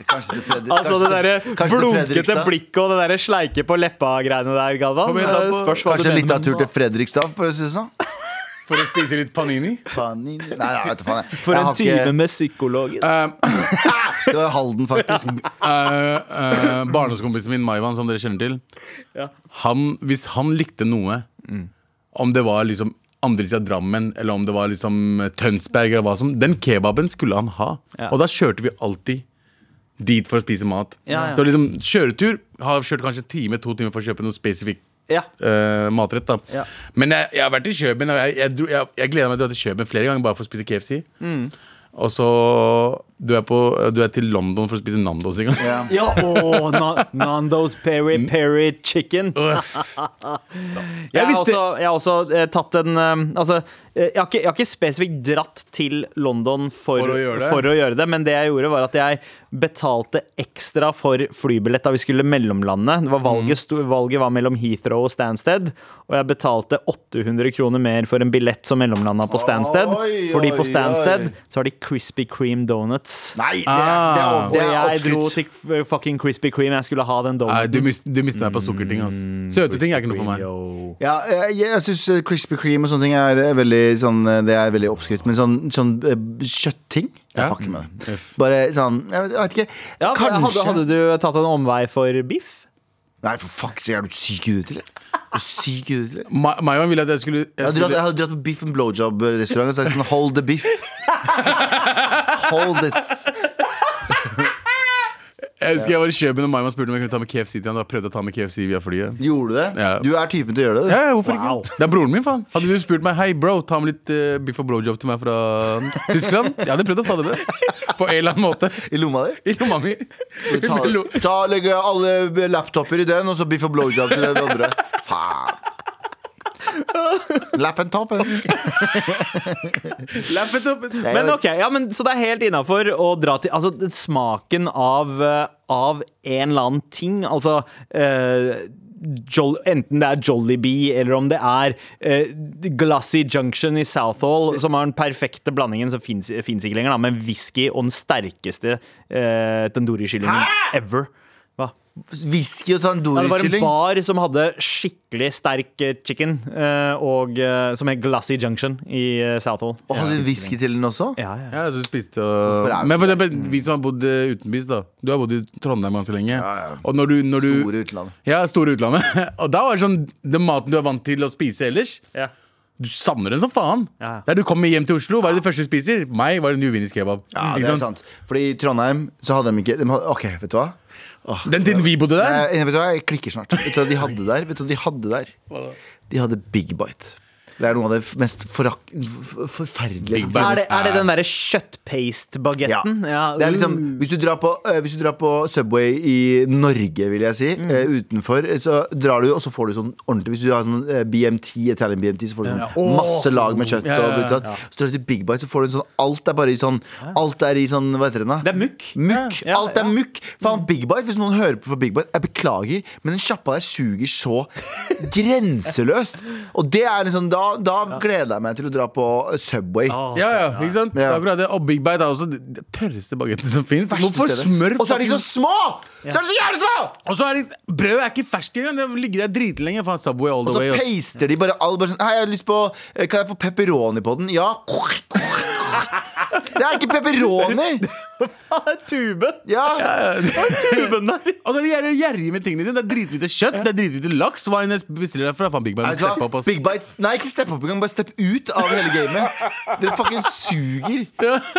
Kanskje det Fredrik. Altså det derre blunkete blikket og det derre sleike på leppa-greiene der, Galvan. Kanskje litt av tur til Fredrikstad, for å si det sånn. for å spise litt panini. Panini. Nei, nei, vet du faen. jeg. For Jeg en time ikke- med psykologen. Uh, Det var Halden, faktisk. uh, uh, Barndomskompisen min Maivan, som dere kjenner til, han, hvis han likte noe, om det var liksom andre siden av Drammen, eller om det var liksom Tønsberg, eller hva som Den kebaben skulle han ha. Ja. Og da kjørte vi alltid dit for å spise mat. Ja, ja. Så liksom kjøretur har kjørt kanskje en time, to timer for å kjøpe noe spesifikt Ja. Uh, matrett. da Ja. Men jeg, jeg har vært i Kjøben, jeg, jeg, jeg, jeg gleder meg til å dra til Kjøben flere ganger bare for å spise KFC. Mm. Og så du er, på, du er til London for å spise Nandos en gang. Yeah. Ja, oh, na Nando's peri peri chicken. Jeg, har også, jeg har også eh, tatt en eh, Altså, eh, jeg har, ikke, jeg har ikke spesifikt dratt til London for, For å for å gjøre det, men det jeg gjorde, var at jeg betalte ekstra for flybillett da vi skulle mellomlande. Det var Mm. valget, sto, valget var mellom Heathrow og Stansted, og jeg betalte 800 kroner mer for en billett som mellomlanda på Stansted. Oi, fordi oi, på Stansted oi. så har de Crispy Cream Donuts. Nei, det er, det er, Ah. det er jeg dro til fucking Crispy Cream. Jeg skulle ha den Nei, du, mist, du mister meg på sukkerting. Altså. Søte ting er ikke noe for meg. Ja, jeg, jeg syns Crispy Cream og sånne ting er eh, veldig sånn eh, Det er veldig oppskrytt. Men sånn, sånn eh, kjøttting Jeg Ja. fucker med det. Bare sånn jeg vet ikke. Ja, Kanskje hadde, hadde du tatt en omvei for biff? Nei, for fuck, så er du syk i huet, eller? Er du syk i huet, eller? Ma- ville at jeg skulle, Jeg jeg hadde dratt, skulle jeg hadde dratt på Biff and Blowjob-restaurant og sagt sånn Hold the biff. Hold it. Jeg husker jeg var i Kjøben og Mayan spurte om jeg kunne ta med KFC til han. Da prøvde jeg å ta med KFC via flyet. Gjorde du det? Ja. Du er typen til å gjøre det? du. Ja, ja, hvorfor Wow. ikke? Det er broren min, faen. Hadde du spurt meg Hei, bro, ta med litt eh, biff og blowjob til meg fra Tyskland? Jeg hadde prøvd å ta det med. På en eller annen måte. I lomma di? I lomma mi. Ta, ta Legge alle laptoper i den, og så Biff og blowjob til den andre. Faen. Lappen toppen. Men ok, ja, men Så det er helt innafor å dra til Altså, smaken av, eh, av en eller annen ting, altså eh, Jol enten det er Jollibee eller om det er eh, Glassy Junction i Southall, som har den perfekte blandingen som fins ikke lenger, da, med whisky og den sterkeste uh, tandoori-kyllingen ever. Whisky og Ja, det var en bar som hadde skikkelig sterk eh, chicken, eh, og, eh, som het Glassy Junction i Southall. Og hadde ja, whisky til den også? Ja, ja. Ja, så du spiste og... Men for eksempel, vi som har bodd utenbys, da. Du har bodd i Trondheim ganske lenge. ja. Og når du, når du Store utlandet. Ja, store utlandet. og da var det sånn Den maten du er vant til å spise ellers, Ja. du savner den som faen. Ja. Der du kommer hjem til Oslo, hva er det første du spiser? Meg var det New Vinnies kebab. Ja, det er sant? sant. Fordi i Trondheim så hadde de ikke de hadde, Ok, vet du hva? Den tiden vi bodde der? Jeg, vet du hva? jeg klikker snart. Vet du hva de hadde der? Vet du hva de hadde der? De hadde Big Bite. Det er noe av det mest forak forferdelige som Er det, er det den derre kjøttpaste-bagetten? Det er liksom, hvis, du drar på, eh, hvis du drar på Subway i Norge, vil jeg si, mm. utenfor, eh, så drar du, og så får du sånn ordentlig Hvis du har sånn eh, BMT, Italian BMT, så får du sånn masse lag med kjøtt. Ja, ja, ja. Og, Så drar du til Big Bite, så får du en sånn Alt er bare i sånn Alt er i sånn Hva heter det? da? Det er mukk. Mukk! Ja, Alt er ja. mukk! Faen, Big Bite, hvis noen hører på for Big Bite, jeg beklager, men den sjappa der suger så grenseløst. Og det er liksom Da, da gleder jeg meg til å dra på Subway. Å, Ja, ja, ikke sant? Det er akkurat det. Og Big Bite er også det det tørreste bagetten som fins. Hvorfor smør Og så er de så små! Så er det så jævlig små! Og så er det, brød er ikke ferskt engang. Det ligger der dritlenge. Faen, Subway all Og the så way. paster de bare alle bare sånn Hei, jeg har lyst på eh, Kan jeg få pepperoni på den? Ja. Det er ikke pepperoni! faen, tuben! Ja. Tuben der! Og så er de gjerrige- gjerrige med tingene sine. Det er dritlite kjøtt, det er dritlite laks. Hva enn jeg bestiller derfra. Faen, Big Bite. Step up, ass. Big Bite Nei, ikke stepp opp engang. Bare stepp ut av hele gamet. Dere fucking suger.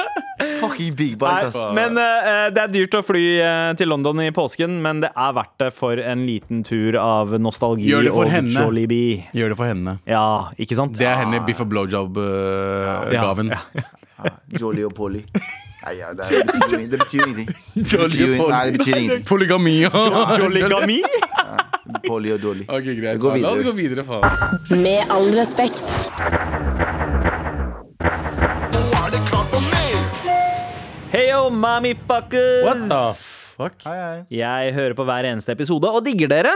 Fucking Big Bite, Nei, ass. men eh, det er dyrt å fly eh, til London i påsken, men det er verdt det for en liten tur av nostalgi Gjør det for og henne. Jollibee. Gjør det for henne. Ja, ikke sant? Det er henne biff og blowjob-gaven. Ja, ja. Jolly og Polly. Nei, ja, det, er, det betyr jo- det betyr ingenting. Det Jolly betyr jo, nei, det betyr ingenting. Polygami. Jolligami? Polly og Dolly. Ok, greit. Gå La oss videre. gå videre, faen. Med all respekt. Heyo, mommy fuckers! What the fuck? Hei, hei. Jeg hører på hver eneste episode og digger dere.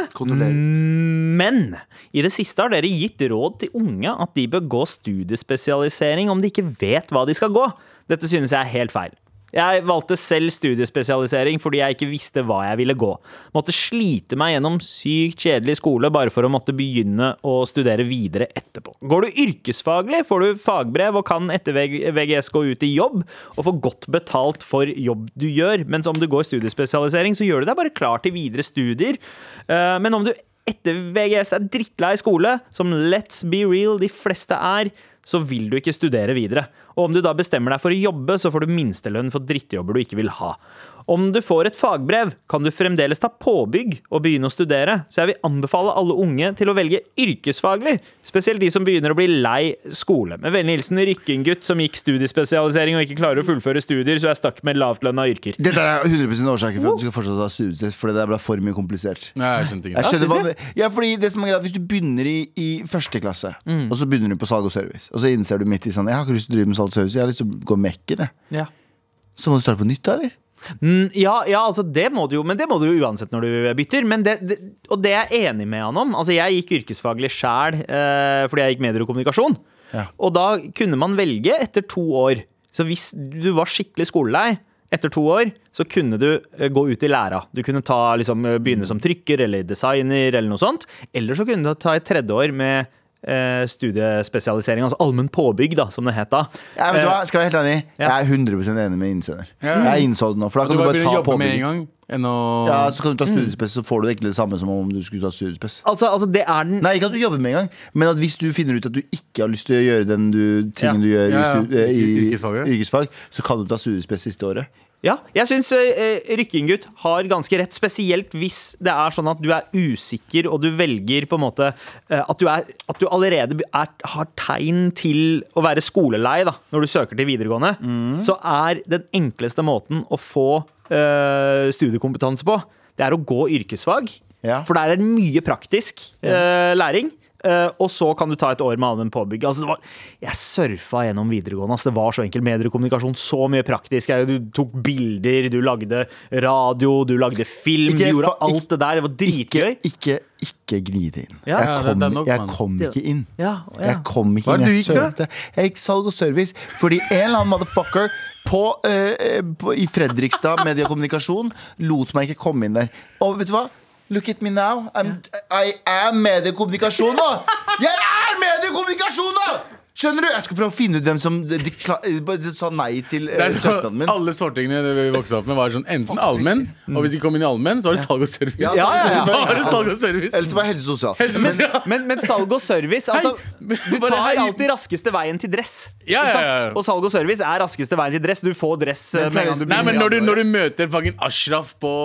Men i det siste har dere gitt råd til unge at de bør gå studiespesialisering om de ikke vet hva de skal gå. Dette synes jeg er helt feil. Jeg valgte selv studiespesialisering fordi jeg ikke visste hva jeg ville gå. Måtte slite meg gjennom sykt kjedelig skole bare for å måtte begynne å studere videre etterpå. Går du yrkesfaglig, får du fagbrev og kan etter VGS gå ut i jobb og få godt betalt for jobb du gjør. Mens om du går studiespesialisering, så gjør du deg bare klar til videre studier. Eh, Men om du etter VGS er drittlei skole, som let's be real de fleste er, så vil du ikke studere videre. Og om du da bestemmer deg for å jobbe, så får du minstelønn for drittjobber du ikke vil ha. Om du får et fagbrev, kan du fremdeles ta påbygg og begynne å studere, så jeg vil anbefale alle unge til å velge yrkesfaglig, spesielt de som begynner å bli lei skole. Med vennlig hilsen Rykkinggutt som gikk studiespesialisering og ikke klarer å fullføre studier, så er jeg stakk med lavtlønna yrker. Dette er 100 årsaken for at du skal fortsatt ha studietest, for det ble for mye komplisert. Nei, jeg ikke. skjønner hva, ja, fordi det som er greit Hvis du begynner i, i første klasse, og så begynner du på salg og service, og så innser du midt i sånn Jeg har ikke lyst til å drive med salg og service, jeg har lyst til å gå mekken, jeg. Ja. Så må du starte på nytt, da, eller? Mm, ja, ja, altså det må du jo, men det må du jo uansett når du bytter. Men det, det, og det er jeg enig med han om. Altså Jeg gikk yrkesfaglig sjæl eh, fordi jeg gikk medier og kommunikasjon. Ja. Og da kunne man velge etter to år. Så hvis du var skikkelig skolelei etter to år, så kunne du eh, gå ut i læra. Du kunne ta, liksom, eh, begynne som trykker eller designer eller noe sånt. Eller så kunne du ta et tredje år med studiespesialisering, altså allmenn påbygg, da, som det het da. Ja, vet du hva, skal være helt enig? ja. Jeg er 100 enig med innsender. Ja. Jeg innså det nå, for da kan du bare bare ta jobbe med en påbygg. gang. Å Ja, så kan du ta studiespes, så får du egentlig det samme som om du skulle ta studiespes. Altså, altså, det er den Nei, ikke at du jobber med en gang, men at hvis du finner ut at du ikke har lyst til å gjøre den du, tingen Ja. du gjør Ja, ja. i, eh, i yrkesfag, så kan du ta studiespes siste året. Ja, jeg syns uh, Rykkingutt har ganske rett, spesielt hvis det er sånn at du er usikker og du velger på en måte eh, at, du er, at du allerede er, har tegn til å være skolelei da, når du søker til videregående. Så er den enkleste måten å få eh, studiekompetanse på, det er å gå yrkesfag. Ja. For der er det mye praktisk eh, læring. Eh, og så kan du ta et år med allmenn påbygg. Altså, det var, jeg surfa gjennom videregående. Altså, det var så enkelt. Mediekommunikasjon, så mye praktisk. Du tok bilder, du lagde radio, du lagde film. Ikke du gjorde fa- alt det der. Det var dritgøy. Ikke, ikke, ikke gni det inn. Ja. Jeg Ja, kom, det nok, jeg kom ikke inn. Ja, ja. Jeg kom ikke Hva er inn. det Jeg du gikk, søkte. Jeg gikk salg og service fordi en eller annen motherfucker på, eh, på, i Fredrikstad Mediekommunikasjon lot meg ikke komme inn der. Og vet du hva? Look at me now. I'm, I am mediekommunikasjon nå! Jeg er mediekommunikasjon nå! Skjønner du? Jeg skal prøve å finne ut hvem som de, de, kla- de sa nei til eh, så, søknaden min. alle svartingene vi vokste opp med, var sånn enten allmenn, og hvis de kom inn i allmenn, så var det salg og service. Ja, Ja, ja, ja. det salg og service. Eller så var det helse og sosial. Helse- Men, Men, men salg og service altså, Hei! Du tar hei! alltid raskeste veien til dress. Ja, ja, ja. Og salg og service er raskeste veien til dress. Du får dress eh, Men med en gang du Nei, men når du, når du møter fucking Ashraf på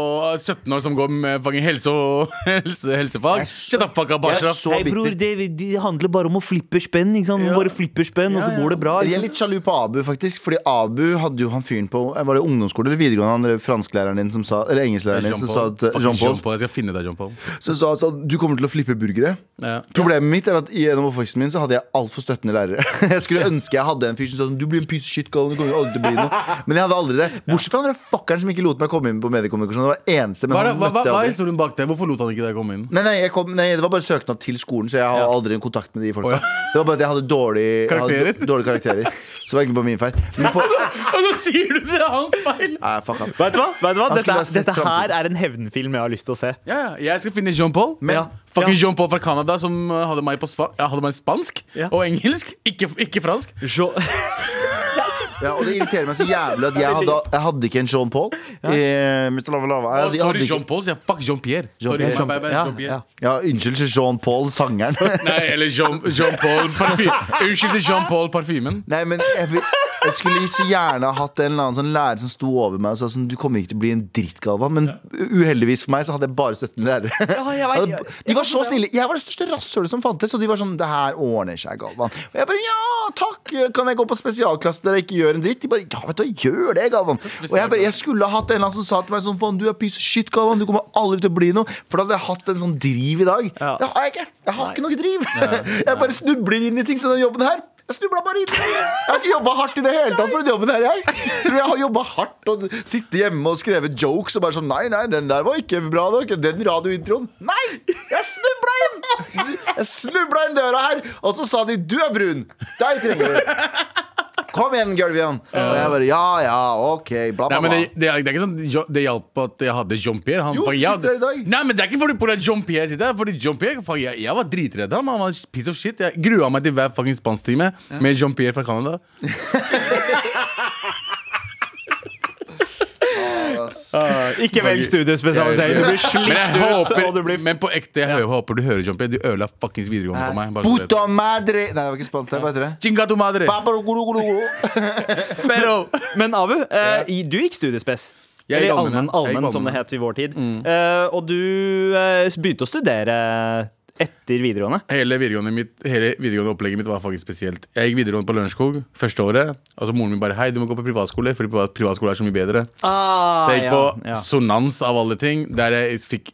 17 år som går med fucking helse og helse, helsefag Shut up, fuck up, Ashraf. Hei, bror, det, det handler bare om å flippe spenn. Ikke sant? Bare flipper spenn, og så går det bra. Jeg er litt sjalu på Abu, faktisk. Fordi Abu hadde jo han fyren på Var det ungdomsskole eller videregående? Han fransklæreren din som sa Eller engelsklæreren din som sa at Jean-Paul Jean-Paul. Jeg skal finne deg, Jean-Paul. Som sa at du kommer til å flippe burgere. Ja. Problemet mitt er at gjennom oppveksten min så hadde jeg altfor støttende lærere. Jeg skulle ønske jeg hadde en fyr som sa sånn Du blir en piece of shit, Colin. du kommer aldri til å bli noe. Men jeg hadde aldri det. Bortsett fra den fuckeren som ikke lot meg komme inn på mediekommunikasjon. Det var det eneste. Men Hva, er møtte han hva, hva, hva er historien bak det? Hvorfor lot han ikke deg komme inn? Nei, nei, jeg kom, nei, det var bare søknad til skolen, så jeg har Ja. aldri en kontakt med de folka. Oh, ja. Det var bare at jeg hadde dårlig jeg hadde Dårlige karakterer. Så det var egentlig bare min feil. Men på, Og så sier du det er hans feil! nei, fuck up. Vet du hva? Vet du hva? Han Dette, ha sett dette her er en hevnfilm jeg har lyst til å se. Ja, ja, jeg skal finne Jean-Paul. Men- Ja. Fucking Ja. Jean-Paul fra Canada som uh, hadde meg på spa ja, hadde meg spansk Ja. og engelsk, ikke, ikke fransk. Jo- Ja, og det irriterer meg så jævlig at jeg hadde, jeg hadde ikke en Jean Paul. Eh, Mr. Lava Lava. Jeg, jeg sorry, hadde ikke, Jean-Paul, sier jeg. Fuck Jean-Pierre. Sorry, Jean-Pierre. my bad, Ja, Jean-Pierre. ja. ja, unnskyld til Jean Paul, sangeren. Nei, eller Jean- Jean-Paul parfymen. Unnskyld til Jean-Paul parfymen. Nei, men jeg, vil- jeg skulle så gjerne hatt en eller annen sånn lærer som sto over meg og sa sånn Du kommer ikke til å bli en dritt, Galvan. Men uheldigvis for meg så hadde jeg bare støttende lærere. Ja, jeg Jeg De var så snille. Jeg var det største rasshølet som fantes, og de var sånn Det her ordner seg, Galvan. Og jeg bare Ja, takk! Kan jeg gå på spesialklasse der jeg ikke gjør en dritt? De bare Ja, vet du hva, gjør det, Galvan. Og jeg bare Jeg skulle ha hatt en eller annen som sa til meg sånn Faen, du er piece of shit, Galvan. Du kommer aldri til å bli noe. For da hadde jeg hatt en sånn driv i dag. Ja. Det har jeg ikke. Jeg har ikke noe driv. Jeg bare snubler inn i ting som den jobben her. Jeg snubla bare inn. Jeg har ikke jobba hardt i det hele tatt for den jobben her, jeg. Jeg har jobba hardt og sittet hjemme og skrevet jokes og bare sånn Nei, nei, den der var ikke bra nok. Den radiointroen. Nei! Jeg snubla inn! Jeg snubla inn døra her, og så sa de 'du er brun'. Deg trenger vi. Kom igjen, Gulvian. Og jeg bare ja, ja, ok, bla, Nei, bla, men det, bla. det, er, det er ikke sånn Jo- Det hjalp at jeg hadde Jean-Pierre. Han- Jo, fuck, jeg sitter her i dag. Nei, men Det er ikke fordi grunn Jean-Pierre sitter her. Fordi Jean-Pierre, faen, jeg, jeg var dritredd ham. Han var en piece of shit. Jeg grua meg til hver fucking spansktime med Jean-Pierre fra Canada. Ikke velg studiespesialisering. Du blir slitt ut, håper, og du blir men på ekte, jeg håper du hører Jean-Pierre. Du ødela fuckings videregående for meg. Bare så Puta madre Nei, det var ikke spant. Hva heter det? Chingato madre. Pero Men Abu, eh, du gikk studiespes. Jeg Eller allmenn, allmen, som det het i vår tid. Eh, og du eh, begynte å studere etter videregående. Hele videregående, mitt, hele videregående opplegget mitt var faktisk spesielt. Jeg gikk videregående på Lørenskog første året. Og så moren min bare Hei, du må gå på privatskole, fordi privatskole er så mye bedre. Ah, Så jeg gikk på ja. sonans av alle ting, der jeg fikk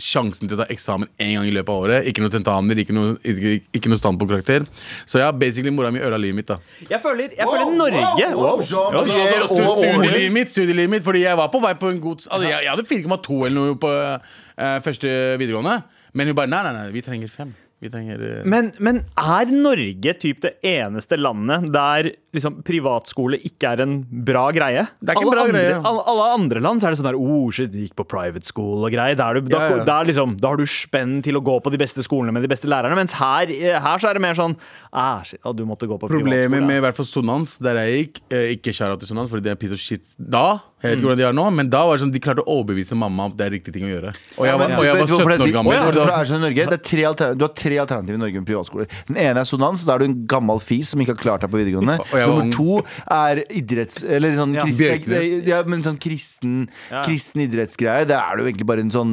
sjansen til å ta eksamen én gang i løpet av året. Ikke noe tentamener, ikke noe, ikke, ikke noe standpunktkarakter. Så ja, basically mora mi ødela livet mitt. da Jeg føler, jeg føler Norge wow, wow, Jean Altså, altså, og stu- Åre. studielivet mitt, studielivet mitt Fordi jeg var på vei på en god altså, jeg, jeg hadde 4,2 eller noe på uh, første videregående. Men hun bare nei, nei, nei, vi trenger fem. Vi trenger uh... Men, men er Norge typ det eneste landet der liksom, privatskole ikke er en bra greie? Det er ikke en bra andre, greie. Alle, alle andre land så er det sånn der oh, shit, gikk på private school og greier. Da, er du, da, Ja, ja. da, liksom, da har du spenn til å gå på de beste skolene med de beste lærerne. Mens her, her så er det mer sånn ah, shit, ah, du måtte gå på Problemet med i hvert fall Sonans, der jeg gikk eh, Ikke kjære til Sonans, fordi det er piece of shit da. Jeg vet ikke hvordan de er nå, men da var det sånn de klarte å overbevise mamma om det er riktig ting å gjøre. Og jeg var, og jeg var 17 år gammel. Det er sånn i Norge? Det er tre du har tre alternativer i Norge med privatskoler. Den ene er sonans. Da er du en gammel fis som ikke har klart deg på videregående. Og. Nummer to er idretts... Eller sånn Ja, kristen, ja, men sånn kristen, Ja. kristen idrettsgreie. Det er du egentlig bare en sånn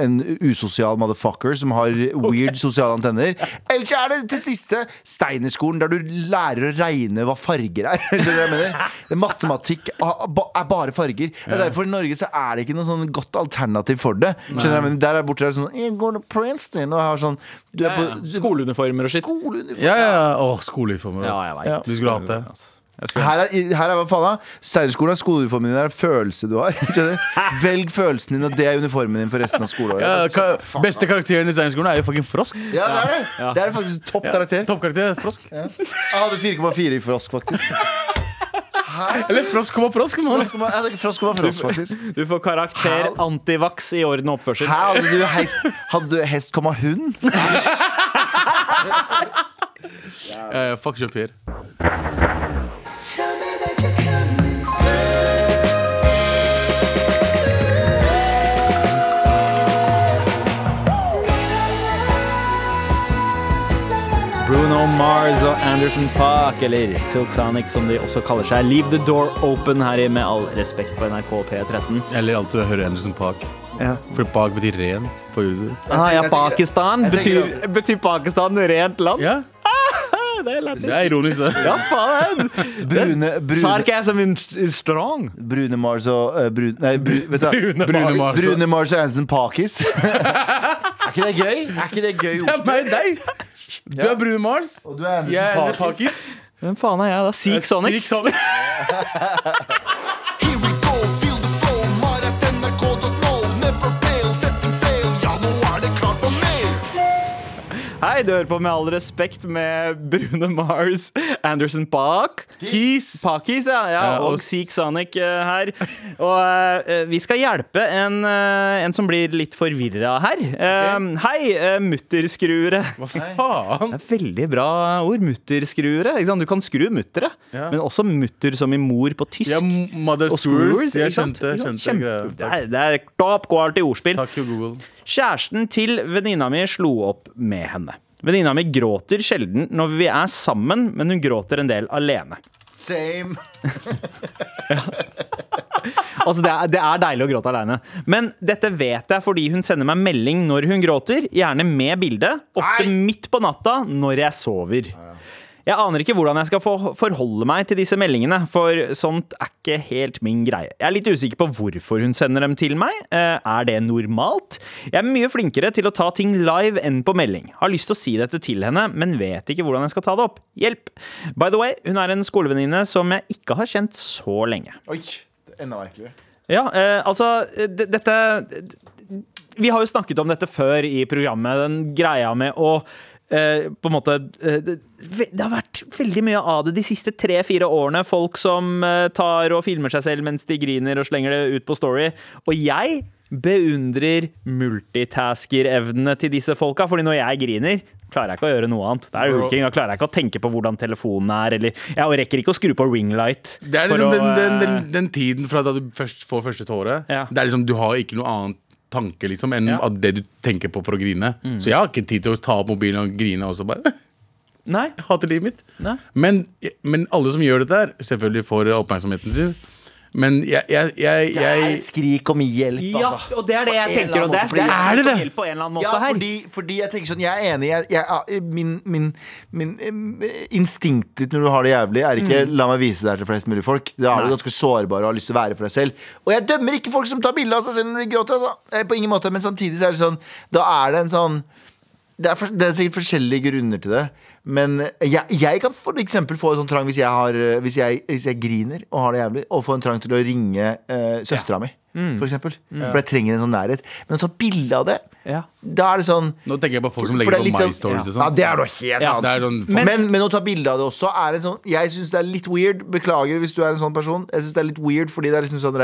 En usosial motherfucker som har weird sosiale antenner. Eller så er det til siste Steinerskolen, der du lærer å regne hva farger er. det er jeg mener? Matematikk er bare farger. Er derfor i Norge så er det ikke noe sånn godt alternativ for det. Skjønner jeg men Der er borte der sånn Jeg går til Princeton og har sånn Du er på ja. Skoleuniformer og skitt. Skoleuniformer. Ja, ja, ja. Åh, skoleuniformer. Ja, jeg vet. Ja. Du skulle hatt det. Jeg Her er, her er hva faen da Steinerskolen er skoleuniformen din, det er en følelse du har. Velg følelsen din, og det er uniformen din for resten av skoleåret. Ja, ka beste karakteren i Steinerskolen er jo fucking Frosk. Ja, det er det. Det er faktisk topp karakter. er Frosk. Jeg hadde 4,4 i Frosk, faktisk. Eller Frosk komma Frosk. mann. Frosk komma Frosk, faktisk. Du får karakter Antivaks i orden og oppførsel. Hæ, hadde du hest, hadde du hest komma hund? Eh, fuck Jean-Pierre. Bruno Mars og Anderson Park, eller Silk Sonic som de også kaller seg. Leave the door open her i Med all respekt på NRK P13. Eller alltid høre Anderson Park. Ja. For Park betyr ren på urdu. Ah, ja, Pakistan. Betyr, betyr Pakistan rent land? Ja, Det er lættis. det er ironisk, det. Ja, faen. Brune, brune, Sarcasm is strong. Brune Mars og uh, brune, Nei, bru, vet du, Brune Brune Mars. Brune Mars og Anson Pakis. er ikke det gøy? Er ikke det gøy Det er meg og deg. Du er Brune Mars. Og du er Anderson er Pakis. Pakis. Hvem faen er jeg, da? Seek Sonic? Seek Sonic. Hei, du hører på Med all respekt med Brune Mars, Anderson Park. Keys. Pakis, ja, ja, og Seek Sonic eh, her. Og eh, vi skal hjelpe en, eh, en som blir litt forvirra her. Eh, Hei, uh, mutterskruere. Hva faen? Det er veldig bra ord. Mutterskruere. Ikke sant? Du kan skru muttere, Ja. men også mutter som i mor på tysk. Ja, Mother Og Screws. Jeg ikke sant? skjønte, Ikke sant? skjønte Kjempe- greia. Det Takk. er, det er top quality ordspill. Takk jo, Google. Kjæresten til venninna mi slo opp med henne. Venninna mi gråter sjelden når vi er sammen, men hun gråter en del alene. Same. Altså, det er, det er deilig å gråte alene. Men dette vet jeg fordi hun sender meg melding når hun gråter, gjerne med bilde, ofte Nei. midt på natta når jeg sover. Jeg aner ikke hvordan jeg skal få forholde meg til disse meldingene, for sånt er ikke helt min greie. Jeg er litt usikker på hvorfor hun sender dem til meg. Eh, Er det normalt? Jeg er mye flinkere til å ta ting live enn på melding. Har lyst til å si dette til henne, men vet ikke hvordan jeg skal ta det opp. Hjelp! By the way, hun er en skolevenninne som jeg ikke har kjent så lenge. Oi, det er enda merkeligere. Ja, eh, altså Dette Vi har jo snakket om dette før i programmet. Den greia med å på en måte eh, det, har vært veldig mye av det de siste tre-fire årene. Folk som eh, tar og filmer seg selv mens de griner og slenger det ut på Story. Og jeg beundrer multitasker-evnene til disse folka, fordi når jeg griner klarer jeg ikke å gjøre noe annet. Det er hulking, Da klarer jeg ikke å tenke på hvordan telefonen er, eller Jeg rekker ikke å skru på ringlight. Det er liksom å, den, den, den, eh, den tiden fra da du først får første tåre. Ja. Det er liksom, Du har ikke noe annet tanke liksom enn Ja. Mm. det du tenker på for å grine. Så jeg har ikke tid til å ta opp mobilen og grine og så bare Nei. hater livet mitt. Men, men alle som gjør dette her, selvfølgelig får oppmerksomheten sin. Men jeg, jeg, jeg, Det er et skrik om hjelp, Ja, altså. og det er det jeg På en tenker. eller Og det annen er, det måte, er, Er det det? hjelp på en eller annen måte Ja, her. fordi, fordi jeg tenker sånn Jeg er enig. Jeg, jeg, min, min, min eh, instinkt ditt når du har det jævlig, er ikke 'la meg vise deg til flest mulig folk'. Da er du Nei. ganske sårbar og har lyst til å være for deg selv. Og jeg dømmer ikke folk som tar bilde av seg selv når de gråter. Altså. Eh, På ingen måte Men samtidig så er det sånn Da er det en sånn det er, for, det er sikkert forskjellige grunner til det. Men jeg, jeg kan for eksempel få en sånn trang hvis jeg, har, hvis, jeg, hvis jeg griner og har det jævlig, og få en trang til å ringe eh, søstera mi, for eksempel. For jeg trenger en sånn nærhet. Men å ta bilde av det, Ja. da er det sånn Nå tenker jeg på folk som legger det er på litt My Stories Stories og Ja, sånn. det er noe helt Ja, annet. Det er sånn Men, Men- men, å ta bilde av det også er en sånn Jeg syns det er litt weird. Beklager hvis du er en sånn person. Jeg synes det er litt weird Fordi det er liksom sånn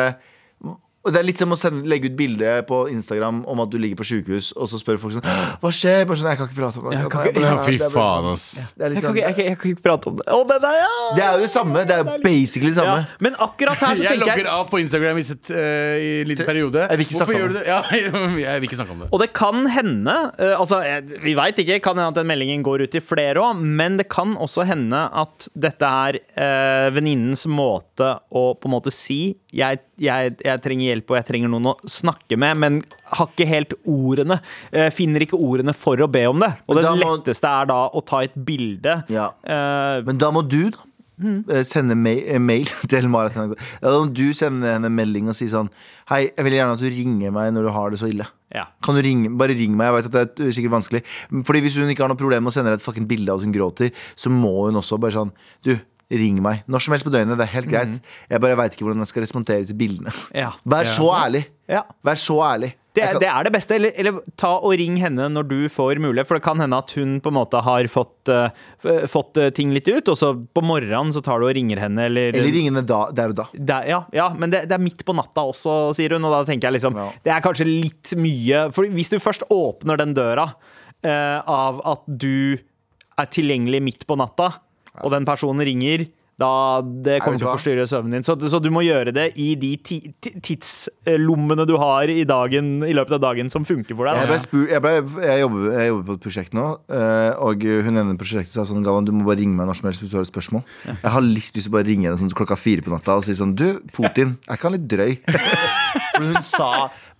og det er litt som å sende, legge ut bilde på Instagram om at du ligger på sykehus, og så spør folk sånn Hva skjer? Bare sånn, jeg kan ikke prate om det. Jeg kan ikke- Ja, fy faen, ass. Det er, Jeg kan, sånn, ikke, jeg, jeg kan ikke prate om det. Å, det er, ja. det er jo det samme. Det er jo basically det samme. Ja. Men akkurat her så Jeg tenker logger jeg av på Instagram i, sitt, uh, i en liten periode. Jeg vil ikke snakke Hvorfor om gjør du det? Ja, jeg vil ikke snakke om det. Og det kan hende uh, Altså, jeg- vi veit ikke. Kan hende at den meldingen går ut til flere òg. Men det kan også hende at dette er uh, venninnens måte å på en måte si jeg, jeg, jeg trenger hjelp og jeg trenger noen å snakke med, men har ikke helt ordene. eh, finner ikke ordene for å be om det. Og det må- letteste er da å ta et bilde. Ja. Uh, Men da må du, da. Mm. Sende mail, eh, mail til Marit. Om du sender henne melding og sier sånn Hei, jeg vil gjerne at du ringer meg når du har det så ille. ja. Kan du ringe, bare ring meg, jeg vet at det er sikkert vanskelig Fordi hvis hun ikke har noe problem med å sende deg et fucking bilde av at hun gråter Så må hun også bare sånn Du, ring meg, når som helst på døgnet, det er helt greit Jeg bare vet ikke hvordan jeg skal respondere til bildene Ja. Vær så ærlig Ja. Vær så ærlig Det, er- det er det beste. Eller, eller ta og ring henne når du får mulighet. For det kan hende at hun på en måte har fått, uh, fått eh, ting litt ut, og så på morgenen så tar du og ringer henne, eller, Eller ring henne der og da det er, ja, ja, men det, det er midt på natta også, sier hun. Og da tenker jeg liksom Ja. Det er kanskje litt mye For hvis du først åpner den døra uh, av at du er tilgjengelig midt på natta, og den personen ringer da det kommer til å forstyrre søvnen din. Så, så du må gjøre det i de ti, ti, tidslommene du har i, dagen, i løpet av dagen som funker for deg. Jeg, ble spurt, jeg, ble, jeg, jobber, jeg jobber på et prosjekt nå, eh, og hun ene prosjektet sa sånn Galvan, du må bare ringe meg når som helst hvis du har et spørsmål. Jeg har litt lyst til å bare ringe henne sånn klokka fire på natta og si sånn Du, Putin, er ikke han litt drøy? For hun sa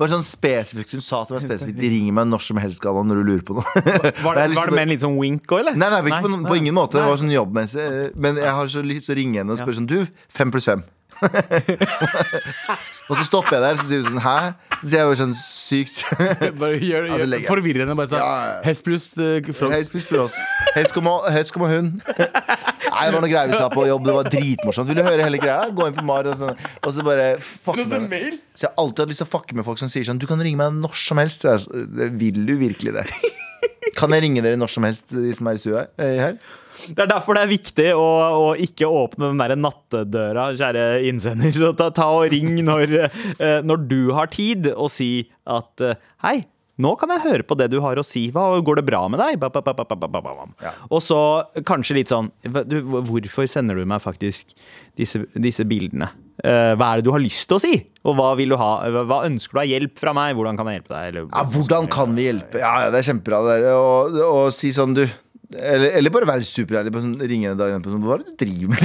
bare sånn spesifikt Hun sa til meg spesifikt De ringer meg når som helst, Galvan, når du lurer på noe. Var det, var det med en litt sånn wink òg, eller? Nei, nei, ikke på, på ingen måte. Det var sånn jobbmessig. eh, Men jeg har så lyst til å ringe henne og spørre sånn Du, fem pluss fem. og så stopper jeg der, så sier hun sånn Hæ? Så sier jeg bare sånn sykt. Bare gjør, gjør, altså. Forvirrende. Bare sånn Ja, ja. Hest pluss uh, frosk. Hest pluss frosk. Hest kommer helst kommer hun. Nei, det var noe greier vi sa på jobb. Det var dritmorsomt. Vil du høre hele greia? Gå inn på Mar og, sånn, og så bare fuck med meg. Så jeg har alltid hatt lyst til å fucke med folk som sier sånn Du kan ringe meg når som helst. Vil du virkelig det? Kan jeg ringe dere når som helst, de som er i stua her? Det er derfor det er viktig å, å ikke åpne den der nattedøra, kjære innsender. Så ta, ta og ring når, eh, når du har tid, og si at eh, hei. Nå kan jeg høre på det du har å si. Hva, går det bra med deg? Ba, ba, ba. Ja. Og så kanskje litt sånn du, Hvorfor sender du meg faktisk disse, disse bildene? Uh, hva er det du har lyst til å si? Og hva vil du ha? Hva ønsker du av hjelp fra meg? Hvordan kan jeg hjelpe deg? Eller, Ja, hvordan kan vi hjelpe? Ja, ja, det er kjempebra det der. Og, og si sånn, du eller, eller bare være superærlig. Bare sånn, ringe en dagen etterpå. Sånn, Hva er det du driver med?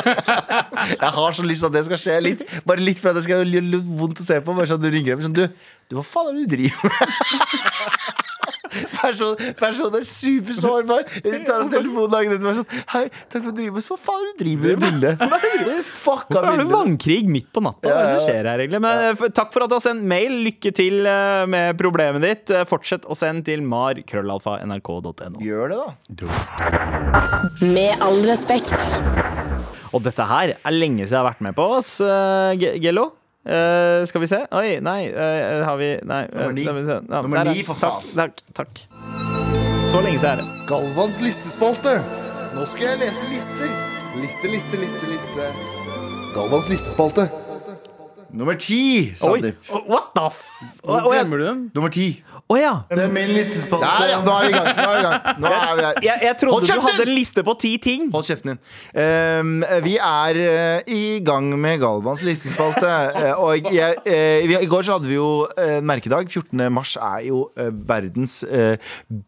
jeg har så lyst til at det skal skje. Litt, bare litt for at det skal gjøre vondt å se på. Bare sånn, du ringer henne sånn, du, du, hva faen er det du driver med? Person, personen er supersårbar. Hun tar opp telefonen dagen etter og er sånn Hei, takk for at du driver med Hva faen er det du driver med bildet? Fucka Hvorfor har du bildet. vannkrig midt på natta? Hva er det som skjer her egentlig? Men, eh, f- takk for at du har sendt mail. Lykke til eh, med problemet ditt. Eh, Fortsett å sende til mar.krøllalfa.nrk.no. Gjør det, da. Med all respekt. Og dette her er lenge siden jeg har vært med på oss, eh, Ge- Gello. Eh, skal vi se Oi, nei, uh, har vi Nei. eh, Nummer ni. Ja, Nummer er- ni, for Takk, takk, takk. Så lenge siden er det. Galvans listespalte. Nå skal jeg lese lister. Liste, liste, liste, liste. Galvans listespalte. Nummer ti, Sandeep. what the f... Hvor glemmer du dem? Nummer ti. Å ja. Det er min listespalte. Der, ja, nå er vi i gang. Nå er vi i gang. Nå er vi her. Jeg, jeg trodde du hadde en liste på ti ting. Hold kjeften din. Um, vi er uh, i gang med Galvans listespalte. Uh, og jeg, uh, vi, I går så hadde vi jo en merkedag. 14. mars er jo verdens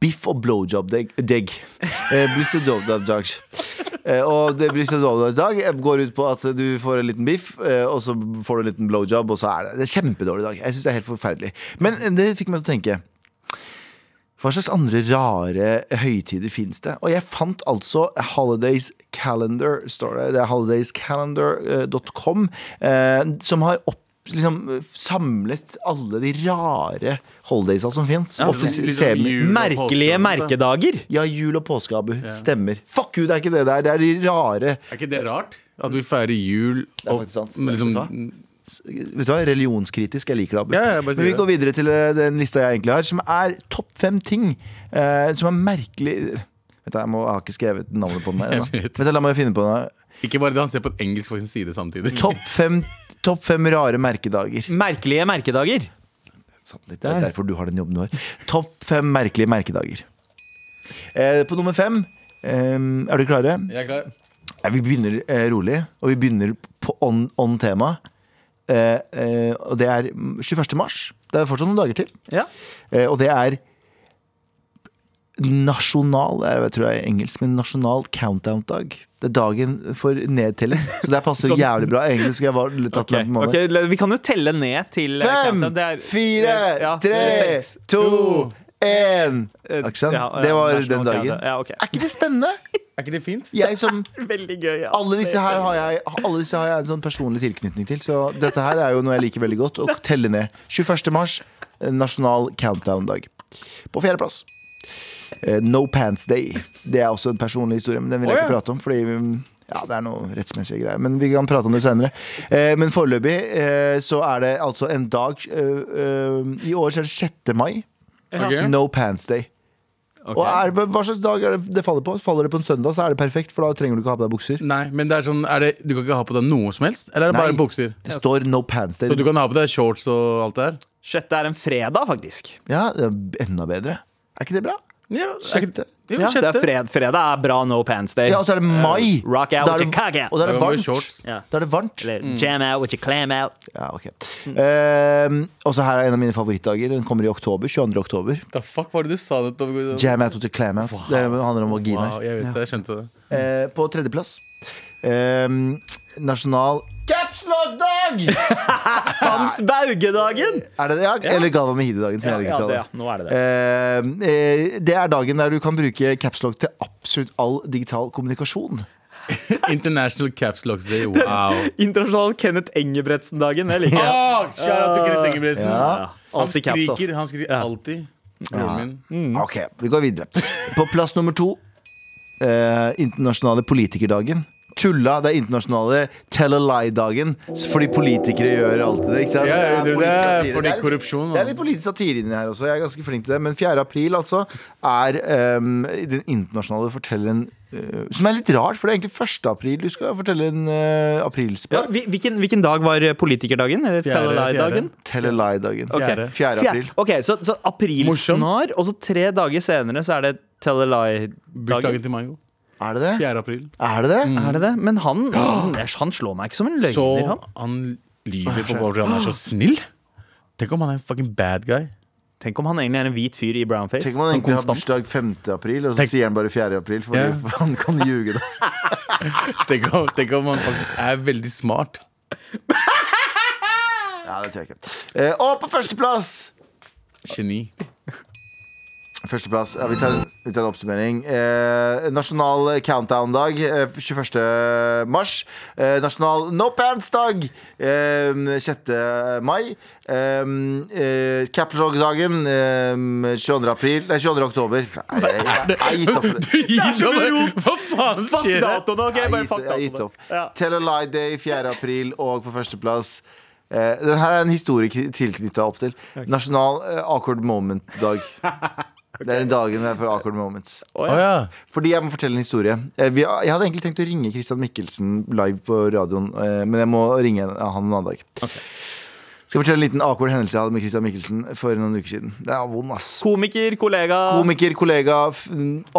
biff og blowjob-dag. Uh, Blitz og blowjob-dag. Eh, og det blir dårlig dag. Jeg går ut på at du får en liten biff, og så får du en liten blowjob, og så er det, det er kjempedårlig dag. Jeg syns det er helt forferdelig. Men det fikk meg til å tenke. Hva slags andre rare høytider fins det? Og jeg fant altså Holidays Calendar, står det. Det er holidayscalendar.com, eh, som har opp, liksom, samlet alle de rare holidaysa som fins. Ja, og Merkelige merkedager. Ja, jul og påske, Abu. Stemmer. Fuck you, det er ikke det der. Det er de rare Er ikke det rart? At vi feirer jul Det er og liksom, Vet du hva, Religionskritisk. Jeg liker det, Abu. Ja, Men vi går videre til eh, den lista jeg egentlig har, som er topp fem ting eh, som er merkelig Vet du, jeg, må, jeg har ikke skrevet navnet på den her vet. Du, La meg finne på den. Ikke bare det, han ser på en engelsk på sin side samtidig. Topp fem, topp fem rare merkedager. Merkelige merkedager. Det er derfor du har den jobben du har. Topp fem merkelige merkedager. Eh, på nummer fem eh, Er du klare? Jeg er klar. Ja, vi begynner eh, rolig, og vi begynner på on, on tema. Eh, eh, og det er 21. mars. Det er fortsatt noen dager til. Ja. Eh, og det er nasjonal Jeg tror det er engelsk, men nasjonal countdown-dag. Det er dagen for nedtelling. Så det passer jævlig bra. Engelsk jeg var litt tatt Ok, langt på måned. Vi kan jo telle ned til Fem, er- fire, ja, tre, seks, to, én. ja, ja, Det var den dagen. countdown. Ja, ok. Er ikke det spennende? Er ikke det fint? Jeg som Veldig gøy. Ja. Alle disse her har jeg, alle disse har jeg en sånn personlig tilknytning til. Så dette her er jo noe jeg liker veldig godt. Å telle ned. 21. mars, nasjonal countdown-dag. På fjerdeplass. eh, No Pants Day. Det er også en personlig historie, men den vil jeg ikke prate om. Fordi ja, det er noe rettsmessige greier. Men vi kan prate om det senere. Eh, men foreløpig eh, så er det altså en dag eh, I år så er det 6. mai. Okay. No Pants Day. Ok. Og er, det- Hva slags dag er det det faller på? Faller det på en søndag, så er det perfekt, for da trenger du ikke ha på deg bukser. Nei, men det er sånn er det, Du kan ikke ha på deg noe som helst? Eller er det bare bukser? Det står No Pants Day. Så du kan ha på deg shorts og alt det der? Sjette er en fredag, faktisk. Ja, det er enda bedre. Er ikke det bra? Ja, Sjette. Jo, Ja, det er fred, fredag er bra no pants day. Ja, og så er det mai. rock out Da with your cock out. Og da er det varmt. Ja. Da er det varmt. Eller jam out with your clam out. Ja, ok Ehm, Og så her er en av mine favorittdager. Den kommer i oktober. 22. oktober. The fuck var det du sa det? Jam out with your clam out. Det handler om vaginaer. Wow, jeg vet det, jeg skjønte det. Eh, på tredjeplass ehm, nasjonal Capslock-dag! Hans Bauge-dagen! Er det det? Ja? Eller Galva Mehidi-dagen, som Ja, jeg liker det, ja. Nå er det det. Ehm, eh, det er dagen der du kan bruke capslock til absolutt all digital kommunikasjon. International Caps Locks Day. Wow. Internasjonal Kenneth Engebretsen-dagen. Det liker oh, Ah, til Kenneth Engebretsen. Ja. Han Alltid caps, ass. skriker, han skriker alltid. Ja. min. Ok, vi går videre. På plass nummer to eh, internasjonale politikerdagen. Tulla, det er internasjonale tell a lie-dagen. Fordi politikere gjør alltid det. ikke sant? Ja, det er Det er korrupsjon, Det er litt politisk satire inni her også. Jeg er ganske flink til det. Men 4. april altså er um, den internasjonale fortelleren uh, Som er litt rart, for det er egentlig 1. april du skal fortelle en uh, Ja, hvilken, hvilken dag var politikerdagen? Eller Fjerde, Tell-a-lie-dagen? Tell a lie-dagen. Ok. 4. april. Ok, Så, så aprilsnar, Morsomt. og så tre dager senere så er det Tell-a-lie-dagen. Bursdagen til Mayo. Er det det? 4. april. Er det det? Er det det? Men han, han, han slår meg ikke som en løgner, Så han. han lyver på hvorfor han er så snill. Tenk om han er en fucking bad guy. Tenk om han egentlig er en hvit fyr i brownface. Tenk om han Sånn egentlig har bursdag 5. april, og så Tenk- sier han bare 4. april, for yeah. han kan ljuge, da. Tenk om, tenk om han er veldig smart. Ja, det tror jeg ikke. Eh, og på førsteplass Geni. Førsteplass, ja, vi, tar, vi tar en oppsummering. Eh, nasjonal countdown-dag eh, 21. mars. Eh, nasjonal no pants-dag eh, 6. mai. Eh, eh, Caplog-dagen eh, 22. april Nei, 22. oktober. Nei, jeg, jeg, jeg gitt opp. Hva faen skjer her? Jeg gitt, fuck jeg gitt opp. Tell a lie day 4. april og på førsteplass. Eh, den her er en historie tilknytta opp til. Nasjonal eh, awkward moment-dag. Det er den dagen der for awkward moments. Oh, ja. Fordi jeg må fortelle en historie. Eh, jeg hadde egentlig tenkt å ringe Christian Mikkelsen live på radioen, eh, men jeg må ringe han en annen dag. Skal jeg fortelle en liten awkward hendelse jeg hadde med Christian Mikkelsen for noen uker siden. Det er vond, ass. Komiker, kollega Komiker, kollega,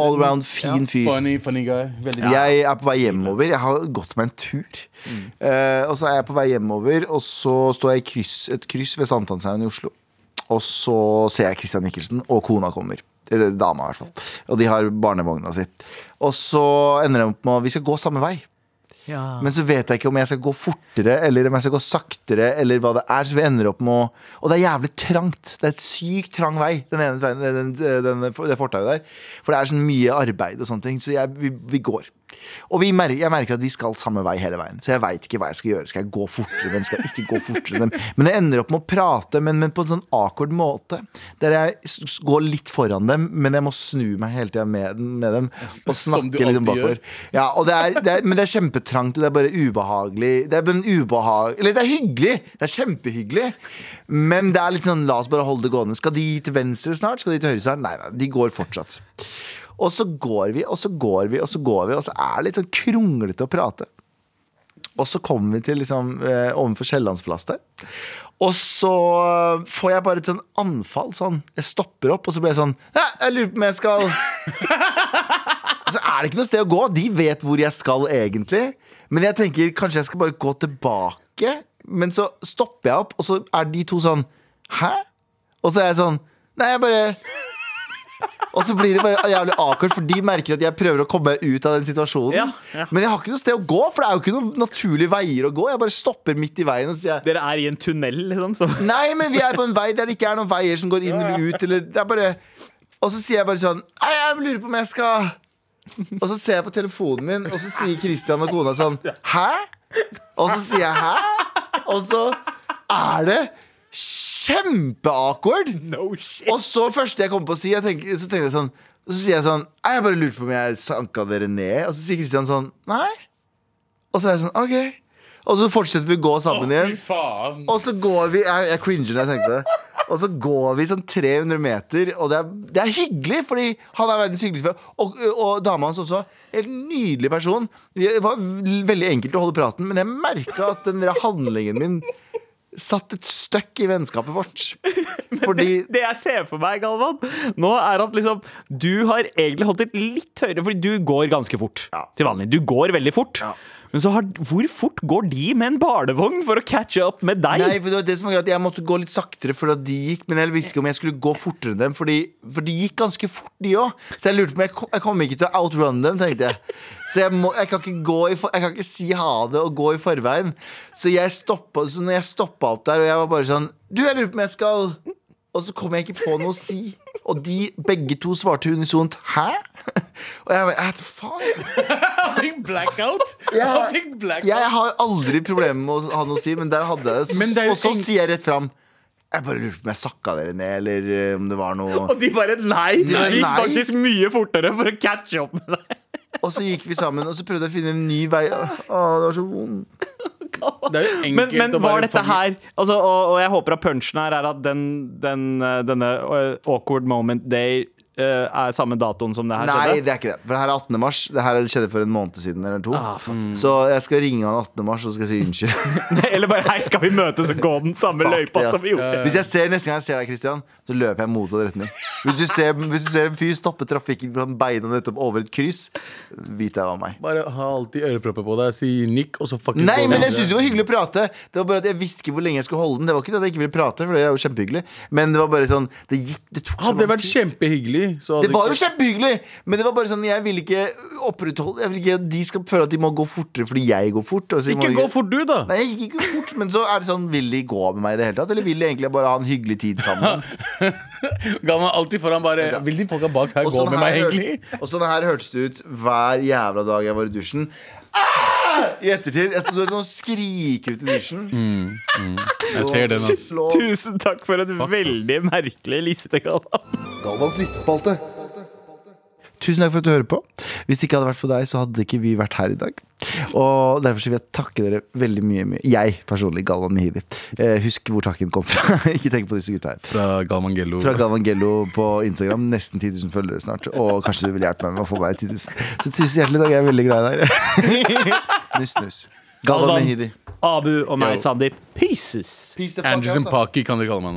all around fin fyr. Funny, funny guy. Veldig Jeg er på vei hjemover. Jeg har gått meg en tur. Eh, og så er jeg på vei hjemover, og så står jeg i kryss, et kryss ved Sankthanshaugen i Oslo. Og så ser jeg Christian Mikkelsen, og kona kommer. Dama, i hvert fall. Og de har barnevogna si. Og så ender de opp med at vi skal gå samme vei. Men så vet jeg ikke om jeg skal gå fortere eller om jeg skal gå saktere. Eller hva det er, så vi ender opp med å Og det er jævlig trangt. Det er et sykt trang vei, den ene veien, den, den, det fortauet der. For det er sånn mye arbeid og sånne ting. Så jeg, vi, vi går. Og vi mer, jeg merker at vi skal samme vei hele veien. Så jeg veit ikke hva jeg skal gjøre. Skal jeg gå fortere? dem? skal jeg ikke gå fortere? Dem? Men jeg ender opp med å prate, men, men på en sånn akord måte. Der jeg går litt foran dem, men jeg må snu meg hele tida med, med dem. Og snakke litt om bakover. Ja, og det er, det er, men det er kjempetrangt, og det er bare ubehagelig. Det er ubehag... Eller det er hyggelig! Det er kjempehyggelig. Men det er litt sånn, la oss bare holde det gående. Skal de til venstre snart? Skal de til høyre snart? Nei, nei, de går fortsatt. Og så går vi, og så går vi, og så går vi, og så er det litt sånn kronglete å prate. Og så kommer vi til liksom eh, ovenfor Kiellandsplass der. Og så får jeg bare et sånn anfall. Sånn. Jeg stopper opp, og så blir jeg sånn jeg lurer på om jeg skal så er det ikke noe sted å gå. De vet hvor jeg skal egentlig. Men jeg tenker kanskje jeg skal bare gå tilbake. Men så stopper jeg opp, og så er de to sånn Hæ? Og så er jeg sånn Nei, jeg bare Og så blir det bare jævlig awkward, for de merker at jeg prøver å komme ut av den situasjonen. Ja, ja. Men jeg har ikke noe sted å gå, for det er jo ikke noen naturlige veier å gå. Jeg bare stopper midt i veien og sier Dere er i en tunnel, liksom? Så. Nei, men vi er på en vei der det ikke er noen veier som går inn eller ut. Eller, det er bare Og så sier jeg bare sånn Nei, jeg lurer på om jeg skal Og så ser jeg på telefonen min, og så sier Christian og kona sånn Hæ? Og så sier jeg hæ? Og så er det kjempeawkward. No shit. Og så første jeg kom på å si, tenker, så tenkte jeg sånn Så sier jeg sånn Jeg bare lurte på om jeg sanka dere ned. Og så sier Kristian sånn Nei. Og så er jeg sånn OK. Og så fortsetter vi å gå sammen igjen. faen. Og så går vi Jeg, jeg cringer når jeg tenker på det. Og så går vi sånn 300 meter, og det er, det er hyggelig, fordi han er verdens hyggeligste. Og, og dama hans også. En nydelig person. Det var veldig enkelt å holde praten, men jeg merka at den der handlingen min satt et støkk i vennskapet vårt. Fordi Det jeg ser for meg, Galvan, nå er at liksom du har egentlig holdt det litt høyere, fordi du går ganske fort Ja. til vanlig. Du går veldig fort. Ja. Men så har, hvor fort går de med en barnevogn for å catche up med deg? Nei, for det var det som var greit Jeg måtte gå litt saktere for at de gikk. Men jeg visste ikke om jeg skulle gå fortere enn dem Fordi, for de gikk ganske fort de også. Så jeg lurte på jeg, jeg kommer ikke til å outrun dem Tenkte jeg. Så jeg, må, jeg, kan i, jeg kan ikke si ha det og gå i forveien. Så jeg stoppa, Så når jeg stoppet opp der Og jeg var bare sånn Du, jeg lurer på om jeg skal. Og så kom jeg ikke på noe å si Og de begge to svarte unisont Hæ? Og jeg bare, «Æ, faen Han fikk blackout. Han fikk blackout. Jeg har aldri problemer med å ha noe å si, men der hadde jeg det. Og så ting... sier jeg rett fram Jeg bare lurte på om jeg sakka dere ned, eller eh, om det var noe Og de bare nei! De bare, gikk nei. faktisk mye fortere for å catche up med deg. Og så gikk vi sammen, og så prøvde jeg å finne en ny vei. Å, det var så vondt. Det er jo enkelt Men, men å bare var dette fange- her altså, og, og jeg håper at punchen her er at den, den, denne eh, awkward moment day er samme datoen som det her Nei, skjedde? det er ikke det. For det her er 18. mars. Det her skjedde for en måned siden eller to. Ah, Så jeg skal ringe han 18. mars og skal si unnskyld. Eller bare hei, skal vi møtes og gå den samme løypa som vi gjorde? Hvis jeg ser neste gang jeg ser deg, Christian, så løper jeg motsatt retning. Hvis du ser, hvis du ser en fyr stoppe trafikken for han beina nettopp over et kryss, vit jeg hva meg. Bare ha alltid ørepropper på deg, si nikk, og så fuckings Nei, men jeg syns det var hyggelig å prate. Det var bare at Jeg visste ikke hvor lenge jeg skulle holde den. Det var ikke det at jeg ikke ville prate, for det er jo kjempehyggelig Men det var bare sånn Det gikk, det tok så Hadde det lang vært kjempehyggelig, så hadde Det var jo kjempehyggelig, men det var bare sånn jeg vil ikke opprettholde Jeg vil ikke at de skal føle at de må gå fortere fordi jeg går fort. Altså, Ikke gå fort, du, da! Nei, jeg gikk ikke fort, men så er det sånn Vil de gå med meg i det hele tatt? Eller vil de egentlig bare ha en hyggelig tid sammen? Ga meg alltid foran bare Vil de folka bak her Og gå sånn med meg, her egentlig? Og sånn her hørtes det ut hver jævla dag jeg var i dusjen. Ah! I ettertid. Jeg sto sånn skrike ut i dusjen. Jeg ser den, altså. Tusen takk for en veldig merkelig liste, Galvan. Galvans listespalte. Tusen takk for at du hører på. Hvis det ikke hadde vært for deg, så hadde ikke vi vært her i dag. Og derfor så vil jeg takke dere veldig mye. mye. Jeg personlig, Galvan Mehidi. Eh, husk hvor takken kom fra. ikke tenk på disse gutta her. Fra Galmangello. Fra Galvan Gello på Instagram. Nesten 10 000 følgere snart. Og kanskje du vil hjelpe meg med å få meg 10 000. Så tusen hjertelig takk. Jeg er veldig glad i deg. nuss, nuss. Galvan Galvan. Mehidi. Abu og meg. Sandeep. Pieces. Peace the and Anderson. Paki kan dere kalle meg nå.